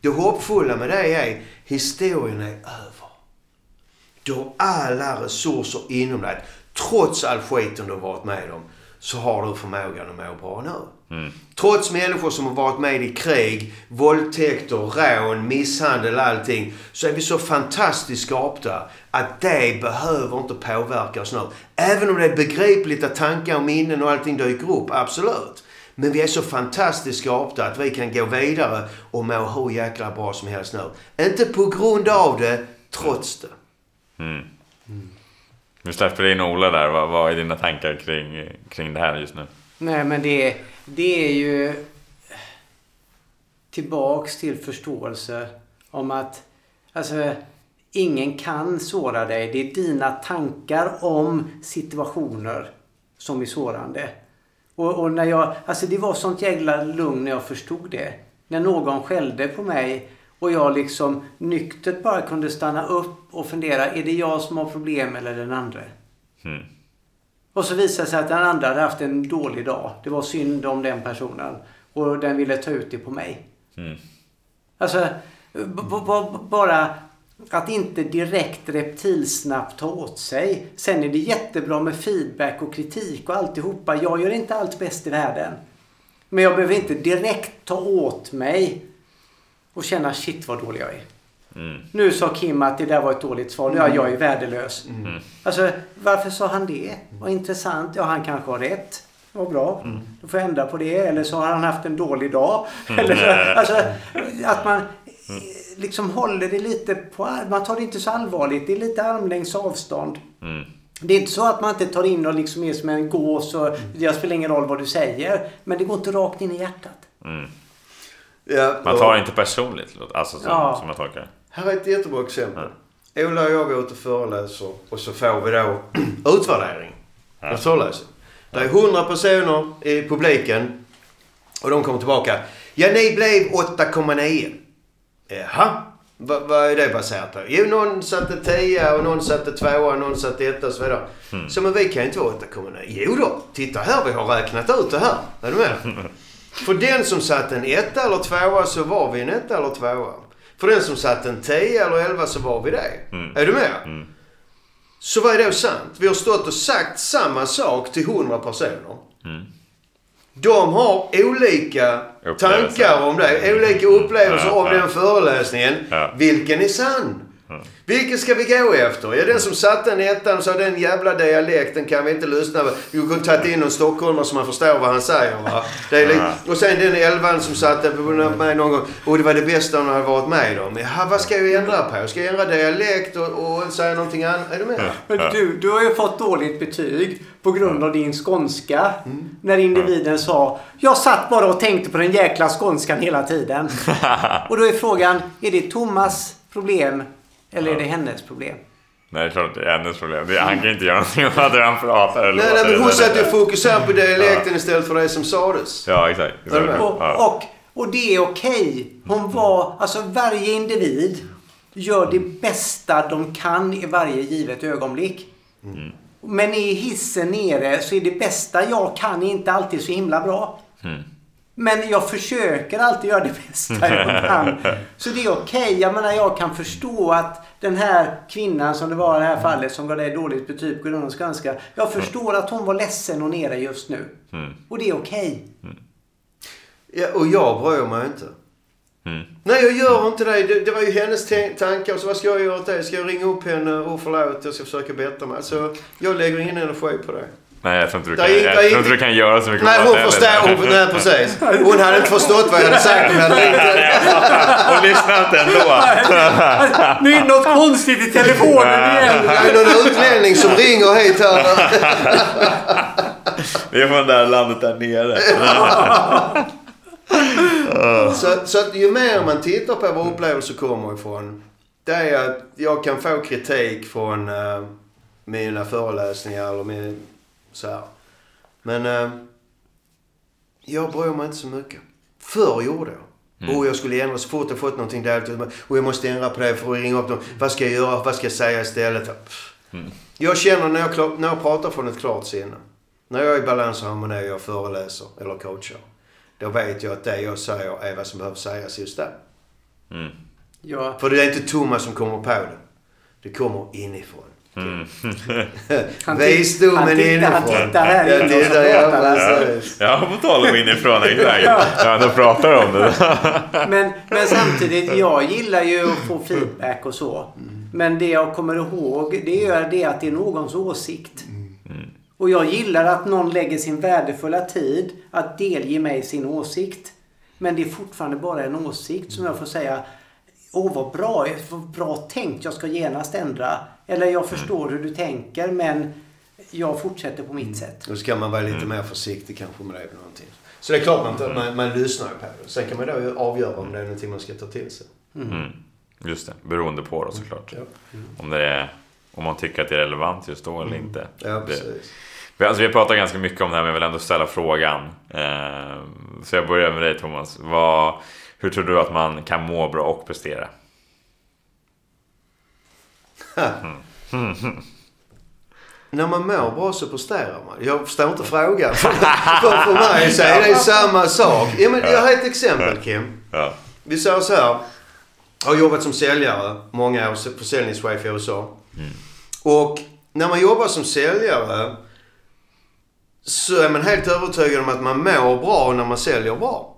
Det hoppfulla med det är, historien är över. Du har alla resurser inom dig. Trots all skiten du har varit med om, så har du förmågan att må bra nu. Trots människor som har varit med i krig, våldtäkter, rån, misshandel, allting. Så är vi så fantastiskt skapta att det behöver inte påverka oss nu. Även om det är begripligt att tankar och minnen och allting dyker upp, absolut. Men vi är så fantastiskt skapta att vi kan gå vidare och må hur jäkla bra som helst nu. Inte på grund av det, trots det. Nu släpper du in Ola där. Vad, vad är dina tankar kring, kring det här just nu? Nej, men det, det är ju tillbaks till förståelse om att alltså, ingen kan såra dig. Det är dina tankar om situationer som är sårande. Och, och när jag, alltså det var sånt jävla lugn när jag förstod det. När någon skällde på mig och jag liksom nyktert bara kunde stanna upp och fundera, är det jag som har problem eller den andra? Mm. Och så visade det sig att den andra hade haft en dålig dag. Det var synd om den personen. Och den ville ta ut det på mig. Mm. Alltså, bara att inte direkt reptilsnabbt ta åt sig. Sen är det jättebra med feedback och kritik och alltihopa. Jag gör inte allt bäst i världen. Men jag behöver inte direkt ta åt mig och känna shit vad dålig jag är. Mm. Nu sa Kim att det där var ett dåligt svar. Ja, jag är värdelös. Alltså, varför sa han det? Vad intressant. Ja, han kanske har rätt. Vad bra. Då får jag ändra på det. Eller så har han haft en dålig dag. Eller så, alltså, att man liksom håller det lite på... Man tar det inte så allvarligt. Det är lite armlängds avstånd. Mm. Det är inte så att man inte tar in och liksom är som en gås och det spelar ingen roll vad du säger. Men det går inte rakt in i hjärtat. Mm. Ja, Man tar det inte personligt, alltså som, Ja. som jag tolkar det. Här är ett jättebra exempel. Ola och jag går ut och föreläser och så får vi då utvärdering av föreläsningen. Det är 100 personer i publiken och de kommer tillbaka. Ja, ni blev 8,9. Jaha, Va- vad är det baserat på? Jo, någon satte 10 och någon satte 2 och någon satte 1 och så vidare. Så men vi kan ju inte vara 8,9. Jo då, titta här, vi har räknat ut det här. Är du med? För den som satte en 1 eller 2 så var vi en 1 eller 2. För den som satte en 10 eller 11 så var vi det. Är du med? Så vad är då sant? Vi har stått och sagt samma sak till 100 personer. De har olika Upplevelser. tankar om det. Olika upplevelser Ja, av ja. den föreläsningen. Ja. Vilken är sann? Vilken ska vi gå efter? Ja, den som satte en ettan och sa den jävla dialekten kan vi inte lyssna på. Vi kunde tagit in någon stockholmare så man förstår vad han säger. Va? Det är li- och sen den elvan som satte på mig någon gång. Och det var det bästa hon hade varit med om. Jaha, vad ska jag ändra på? Ska jag ändra dialekt och, och säga någonting annat? Är du med? Men du, du har ju fått dåligt betyg på grund av din skånska. När individen sa Jag satt bara och tänkte på den jäkla skånskan hela tiden. och då är frågan, är det Thomas problem eller är det hennes problem? Nej, det är klart att det är hennes problem. Det, han kan inte göra någonting åt hur han pratar eller Nej, nej, men hon Det- satt ju det- fokuserade på dialekten istället för det som sades. Ja, exakt. Exakt. Och, och, och det är okej. Hon var, alltså varje individ gör det bästa de kan i varje givet ögonblick. Men är hissen nere så är det bästa jag kan inte alltid så himla bra. Men jag försöker alltid göra det bästa jag kan. Så det är okej. Jag menar jag kan förstå att den här kvinnan som det var i det här fallet som gav dig dåligt betyg på grund av skånska. Jag förstår att hon var ledsen och nere just nu. Och det är okej. Ja, och jag bryr mig inte. Mm. Nej, jag gör inte det. det. Det var ju hennes tankar. Så vad ska jag göra åt det? Ska jag ringa upp henne och förlåt? Jag ska försöka bättra mig. Alltså, jag lägger ingen energi på det. Nej, jag tror inte du kan, jag gick- tror inte du kan göra så mycket Nej, hon det förstår. Hon, nej, precis. Hon hade inte förstått vad jag hade sagt om jag hade ringt henne. Hon lyssnar inte ändå. Nu är det något konstigt i telefonen igen. Det är någon utlänning som ringer hit här. Det är från det där landet där nere. Så, så att ju mer man tittar på var upplevelser kommer ifrån. Det är att jag kan få kritik från eh, mina föreläsningar eller min, så här. Men eh, jag bryr mig inte så mycket. Förr gjorde jag. Och jag skulle ändra så fort jag fått någonting dåligt. Och jag måste ändra på det för att ringa upp dem. Vad ska jag göra? Vad ska jag säga istället? Pff. Jag känner när jag, klar- när jag pratar från ett klart sinne. När jag är i balans och harmoni och jag föreläser eller coachar. Då vet jag att det jag säger är vad som behöver sägas just där. Ja, För det är inte Thomas som kommer på det. Det kommer inifrån. Han Visdomen han tittar- inifrån. han tittar här Jag inne och tittar, ja, pratar. Ja, på tal om inifrån exakt. Jag pratar om det. Men, men samtidigt, jag gillar ju att få feedback och så. Men det jag kommer ihåg, det är det att det är någons åsikt. Och jag gillar att någon lägger sin värdefulla tid att delge mig sin åsikt. Men det är fortfarande bara en åsikt som jag får säga Åh vad bra, vad bra tänkt, jag ska genast ändra. Eller jag förstår hur du tänker men jag fortsätter på mitt sätt. Då ska man vara lite mer försiktig kanske med det. Någonting. Så det är klart man, man, man lyssnar på det. Sen kan man då avgöra om det är någonting man ska ta till sig. Mm. Just det, beroende på då såklart. Ja, Om, det är, om man tycker att det är relevant just då eller inte. ja Det, precis. vi, alltså, vi har pratat ganska mycket om det här men jag vill ändå ställa frågan. Eh, så jag börjar med dig Thomas. Vad, hur tror du att man kan må bra och prestera? När man mår bra så presterar man. Jag förstår inte frågan. för, för, mig så är det samma sak. Ja, men jag har ett exempel Kim. Ja. Vi säger så här. Jag har jobbat som säljare många år, försäljningschef i USA. Och när man jobbar som säljare så är man helt övertygad om att man mår bra när man säljer bra.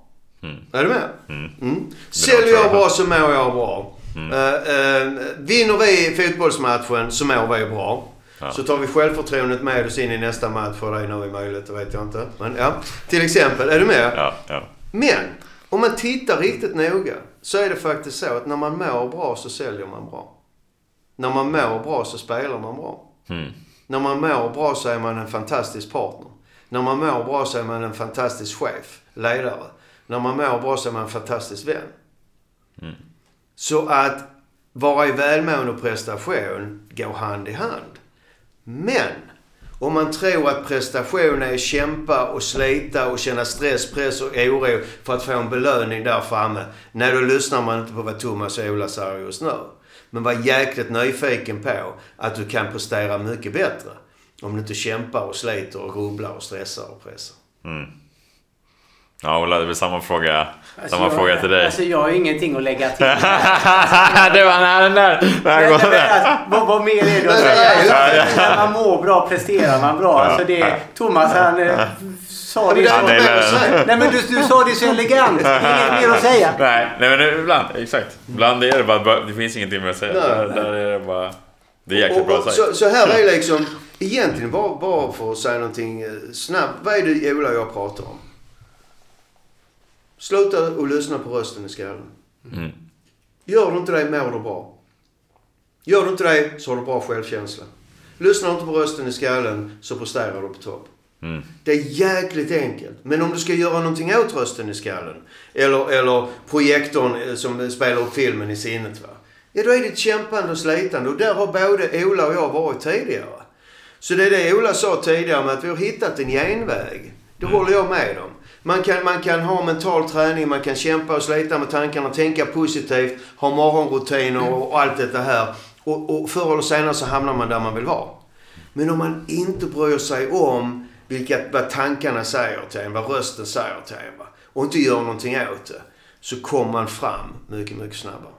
Är du med? Mm. Säljer jag bra så mår jag bra. Eh, eh, vinner vi fotbollsmatchen så mår vi bra. Så tar vi självförtroendet med oss in i nästa match för det är nog möjligt, det vet jag inte. Men ja, till exempel. Är du med? Ja, ja. Men om man tittar riktigt noga så är det faktiskt så att när man mår bra så säljer man bra. När man mår bra så spelar man bra. Mm. När man mår bra så är man en fantastisk partner. När man mår bra så är man en fantastisk chef, ledare. När man mår bra så är man en fantastisk vän. Så att vara i välmående och prestation går hand i hand. Men om man tror att prestation är kämpa och slita och känna stress, press och oro för att få en belöning där framme. Nej, då lyssnar man inte på vad Thomas och Ola säger just nu. Men var jäkligt nyfiken på att du kan prestera mycket bättre. Om du inte kämpar och sliter och rubblar och stressar och pressar. Ja, Ola, det är väl samma fråga, Alltså, samma jag, fråga till dig. Alltså jag har ingenting att lägga till. det var nära den där. Nej, går nej, alltså, vad, vad mer är det att Nej, nej, säga? nej, Alltså, När man mår bra presterar man bra. Alltså det, Thomas han eh, sa det så. nej, nej. Nej men du, du sa det så elegant. Inget mer att säga. Nej, nej men ibland, exakt. Ibland är det bara, det finns ingenting mer att säga. Nej. Där, där är det bara, det är jäkligt Och, bra sagt. så, så här är liksom, egentligen bara, bara för att säga någonting eh, snabbt. Vad är det Ola och jag pratar om? Sluta och lyssna på rösten i skallen. Mm. Gör du inte det mår du bra. Gör du inte det så har du bra självkänsla. Lyssnar du inte på rösten i skallen så presterar du på topp. Mm. Det är jäkligt enkelt. Men om du ska göra någonting åt rösten i skallen. Eller, eller projektorn eh, som spelar upp filmen i sinnet. Va? Ja, då är det ett kämpande och slitande. Och där har både Ola och jag varit tidigare. Så det är det Ola sa tidigare med att vi har hittat en genväg. Det håller jag med om. Man kan, man kan ha mental träning, man kan kämpa och slita med tankarna, tänka positivt, ha morgonrutiner och allt detta här. Och, och förr eller senare så hamnar man där man vill vara. Men om man inte bryr sig om vilka, vad tankarna säger till en, vad rösten säger till en va? och inte gör någonting åt det. Så kommer man fram mycket, mycket snabbare.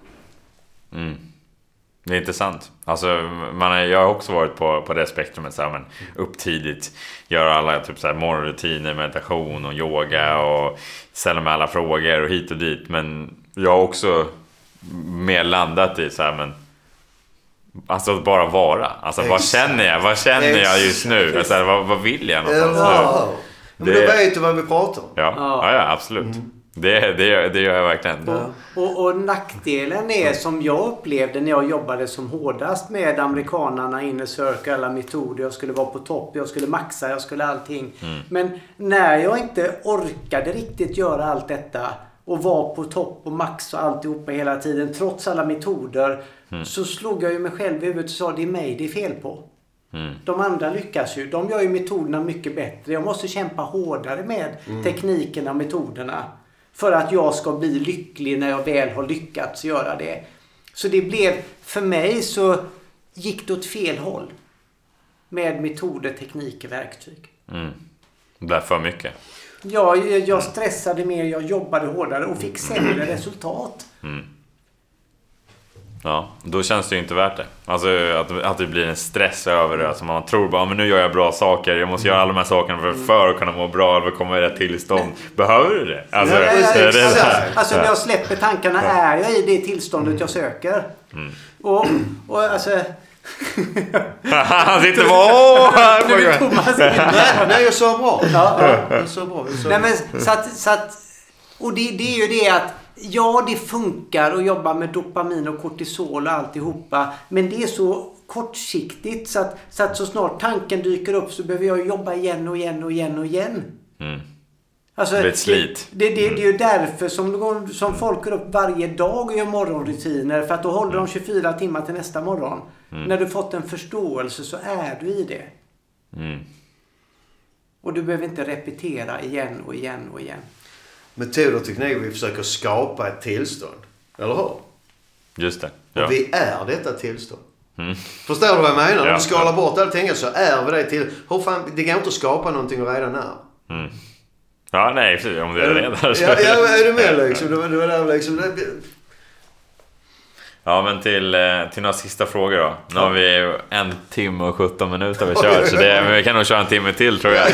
Mm. Det är intressant. Alltså, man är, jag har också varit på, på det spektrumet. Så här, men upp tidigt, göra alla typ, så här, morgonrutiner, meditation och yoga och ställa mig alla frågor och hit och dit. Men jag har också mer landat i så här, men Alltså att bara vara. Alltså vad känner jag? Vad känner jag just nu? Alltså, vad, vad vill jag någonstans nu? hur? Men Det- då vet du vad vi pratar om. Ja, ja, ja absolut. Det, det, gör, det gör jag verkligen. Och, och nackdelen är som jag upplevde när jag jobbade som hårdast med amerikanarna, inner circle, alla metoder. Jag skulle vara på topp, jag skulle maxa, jag skulle allting. Men när jag inte orkade riktigt göra allt detta och var på topp och max och alltihopa hela tiden trots alla metoder. Så slog jag ju mig själv i huvudet och sa det är mig det är fel på. De andra lyckas ju. De gör ju metoderna mycket bättre. Jag måste kämpa hårdare med teknikerna och metoderna. För att jag ska bli lycklig när jag väl har lyckats göra det. Så det blev, för mig så gick det åt fel håll. Med metoder, tekniker, verktyg. Mm. Det blev för mycket. Jag, jag stressade mer, jag jobbade hårdare och fick sämre resultat. Ja, då känns det ju inte värt det. Alltså att, att det blir en stress över det. Alltså man tror bara, men nu gör jag bra saker. Jag måste göra alla de här sakerna för, för att kunna må bra eller komma i rätt tillstånd. Behöver du det? Alltså, Ja, det, ja, det. Alltså när jag släpper tankarna är jag i det tillståndet jag söker. Och, och alltså... Han sitter bara Nu är Thomas Nej, nej, jag sa bra. Ja, ja. Jag sa bra. Jag sa Nej, bra. men, så att, så att, och det, det är ju det att ja, det funkar att jobba med dopamin och kortisol och alltihopa. Men det är så kortsiktigt så att, så att så snart tanken dyker upp så behöver jag jobba igen och igen och igen och igen. Mm. Alltså, Det slit. Det, det, det, det är ju därför som, som folk går upp varje dag och gör morgonrutiner. För att då håller de 24 timmar till nästa morgon. När du fått en förståelse så är du i det. Mm. Och du behöver inte repetera igen och igen och igen. Metod och teknik, vi försöker skapa ett tillstånd. Eller hur? Just det. Och Ja. vi är detta tillstånd. Mm. Förstår du vad jag menar? Om Ja. du skalar bort allting så är vi det till. Hur fan, det går inte att skapa någonting och redan är. ja, nej, precis, om det är redan. Ja, ja, är du med liksom? Det var, det var där liksom. Det, Ja, men till, eh, till några sista frågor då. Nu har vi en timme och 17 minuter vi kört, så det, men vi kan nog köra en timme till tror jag.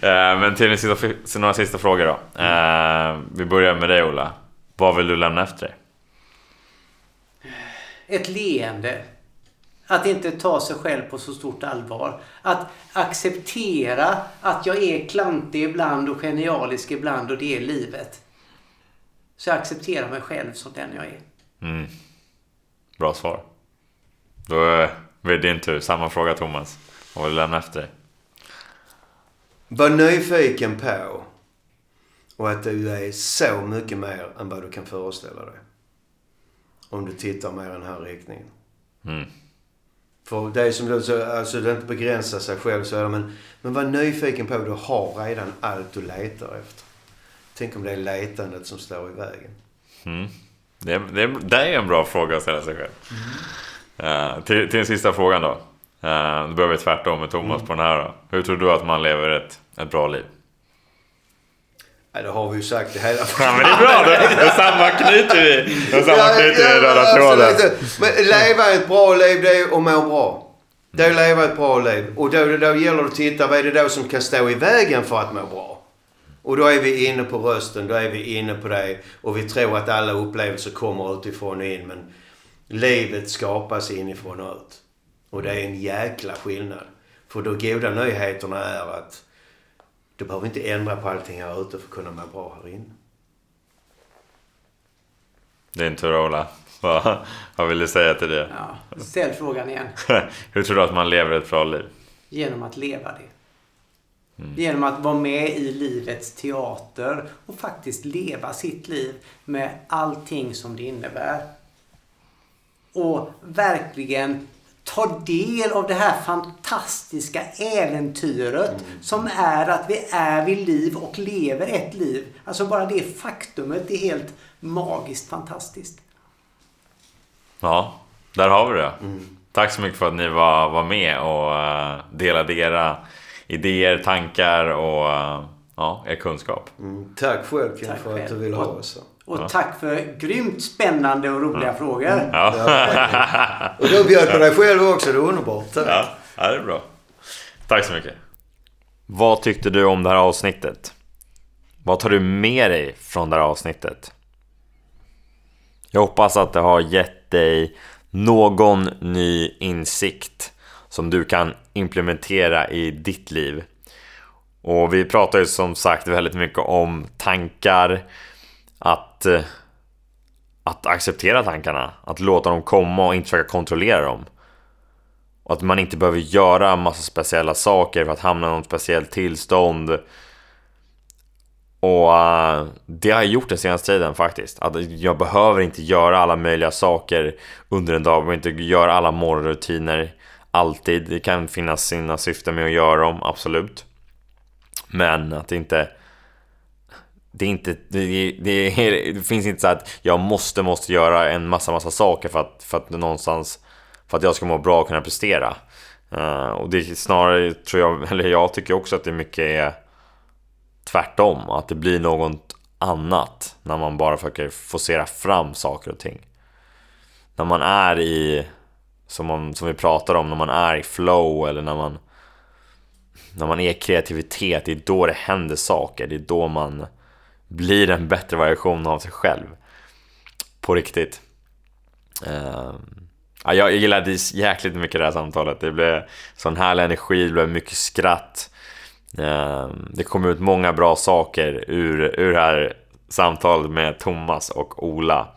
Eh, men till några sista frågor då. Eh, Vi börjar med dig Ola. Vad vill du lämna efter dig? Ett leende. Att inte ta sig själv på så stort allvar. Att acceptera att jag är klantig ibland och genialisk ibland och det är livet. Så jag accepterar mig själv som den jag är. Mm. Bra svar. Då eh, blir det din tur. Samma fråga Thomas. Vad vill du lämna efter dig? Var nyfiken på och att du är så mycket mer än vad du kan föreställa dig. Om du tittar mer i den här riktningen. Mm. För det är som du säger, alltså det inte begränsar sig själv så är det, men, men var nyfiken på, du har redan allt du letar efter. Tänk om det är letandet som står i vägen. Mm. Det, det, det är en bra fråga att ställa sig själv. Eh, till, till den sista frågan då. Uh, då börjar vi tvärtom med Thomas på den här då. Hur tror du att man lever ett, ett bra liv? Ja, det har vi ju sagt i hela Ja men det är bra, då, då sammanknyter vi. Då sammanknyter vi röda tråden. Men leva ett bra liv, det är att må bra. Det är att leva ett bra liv. Och då, då gäller det att titta, vad är det då som kan stå i vägen för att må bra? Och då är vi inne på rösten, då är vi inne på det. Och vi tror att alla upplevelser kommer utifrån och in. Men livet skapas inifrån och ut. Och det är en jäkla skillnad. För de goda nyheterna är att du behöver inte ändra på allting här ute för att kunna må bra här inne. Din tur Ola. Vad, vad vill du säga till det? Ja, ställ frågan igen. Hur tror du att man lever ett bra liv? Genom att leva det. Genom att vara med i livets teater och faktiskt leva sitt liv med allting som det innebär. Och verkligen ta del av det här fantastiska äventyret som är att vi är vid liv och lever ett liv. Alltså bara det faktumet är helt magiskt fantastiskt. Ja, där har vi det. Tack så mycket för att ni var, var med och eh, delade era idéer, tankar och eh, ja, er kunskap. Mm, tack själv Ken Tack för att själv. du ville ha Och- oss. Och tack för grymt spännande och roliga frågor. Ja. Och du bjöd på dig själv också, det är underbart. Tack. Ja, ja, det är bra. Tack så mycket. Vad tyckte du om det här avsnittet? Vad tar du med dig från det här avsnittet? Jag hoppas att det har gett dig någon ny insikt som du kan implementera i ditt liv. Och vi pratar ju som sagt väldigt mycket om tankar, att, eh, att acceptera tankarna, att låta dem komma och inte försöka kontrollera dem. Och att man inte behöver göra massa speciella saker för att hamna i något speciellt tillstånd. Och uh, det har jag gjort den senaste tiden faktiskt. Att jag behöver inte göra alla möjliga saker under en dag. Jag behöver inte göra alla morgonrutiner alltid. Det kan finnas sina syften med att göra dem, absolut. Men att det inte... Det, är inte, det, det, det finns inte så att jag måste, måste göra en massa, massa saker för att, för att någonstans för att jag ska må bra och kunna prestera. Uh, och det är snarare, tror jag, eller jag tycker också att det mycket är tvärtom. Att det blir något annat när man bara försöker forcera fram saker och ting. När man är i, som, man, som vi pratar om, när man är i flow eller när man när man är kreativitet, det är då det händer saker. Det är då man blir en bättre version av sig själv. På riktigt. Uh, Ja, jag gillade jäkligt mycket det här samtalet. Det blev sån härlig energi, det blev mycket skratt. Uh, det kom ut många bra saker ur, ur det här samtalet med Thomas och Ola.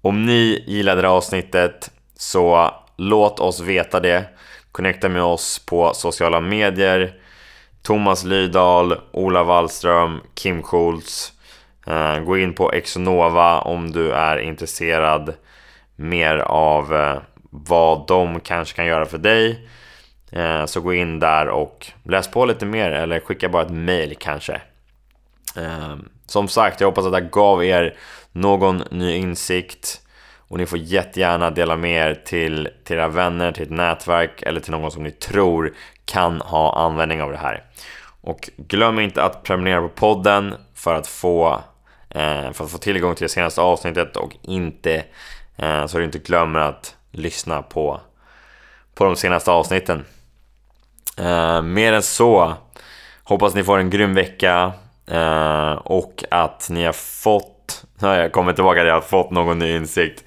Om ni gillade det här avsnittet så låt oss veta det. Connecta med oss på sociala medier. Thomas Lydahl, Ola Wallström, Kim Schultz. Eh, gå in på Exonova om du är intresserad mer av eh, vad de kanske kan göra för dig. Eh, så gå in där och läs på lite mer eller skicka bara ett mail kanske. Som sagt, jag hoppas att jag gav er någon ny insikt. Och ni får jättegärna dela med er till, till era vänner, till ett nätverk eller till någon som ni tror kan ha användning av det här. Och glöm inte att prenumerera på podden för att få, eh, för att få tillgång till det senaste avsnittet och inte Eh, så du inte glömmer att lyssna på, på de senaste avsnitten. Eh, mer än så, hoppas ni får en grym vecka eh, och att ni har fått, jag kommit tillbaka till att jag har fått någon ny insikt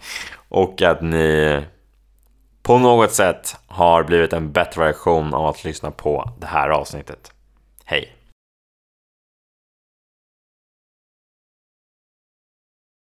och att ni på något sätt har blivit en bättre version av att lyssna på det här avsnittet.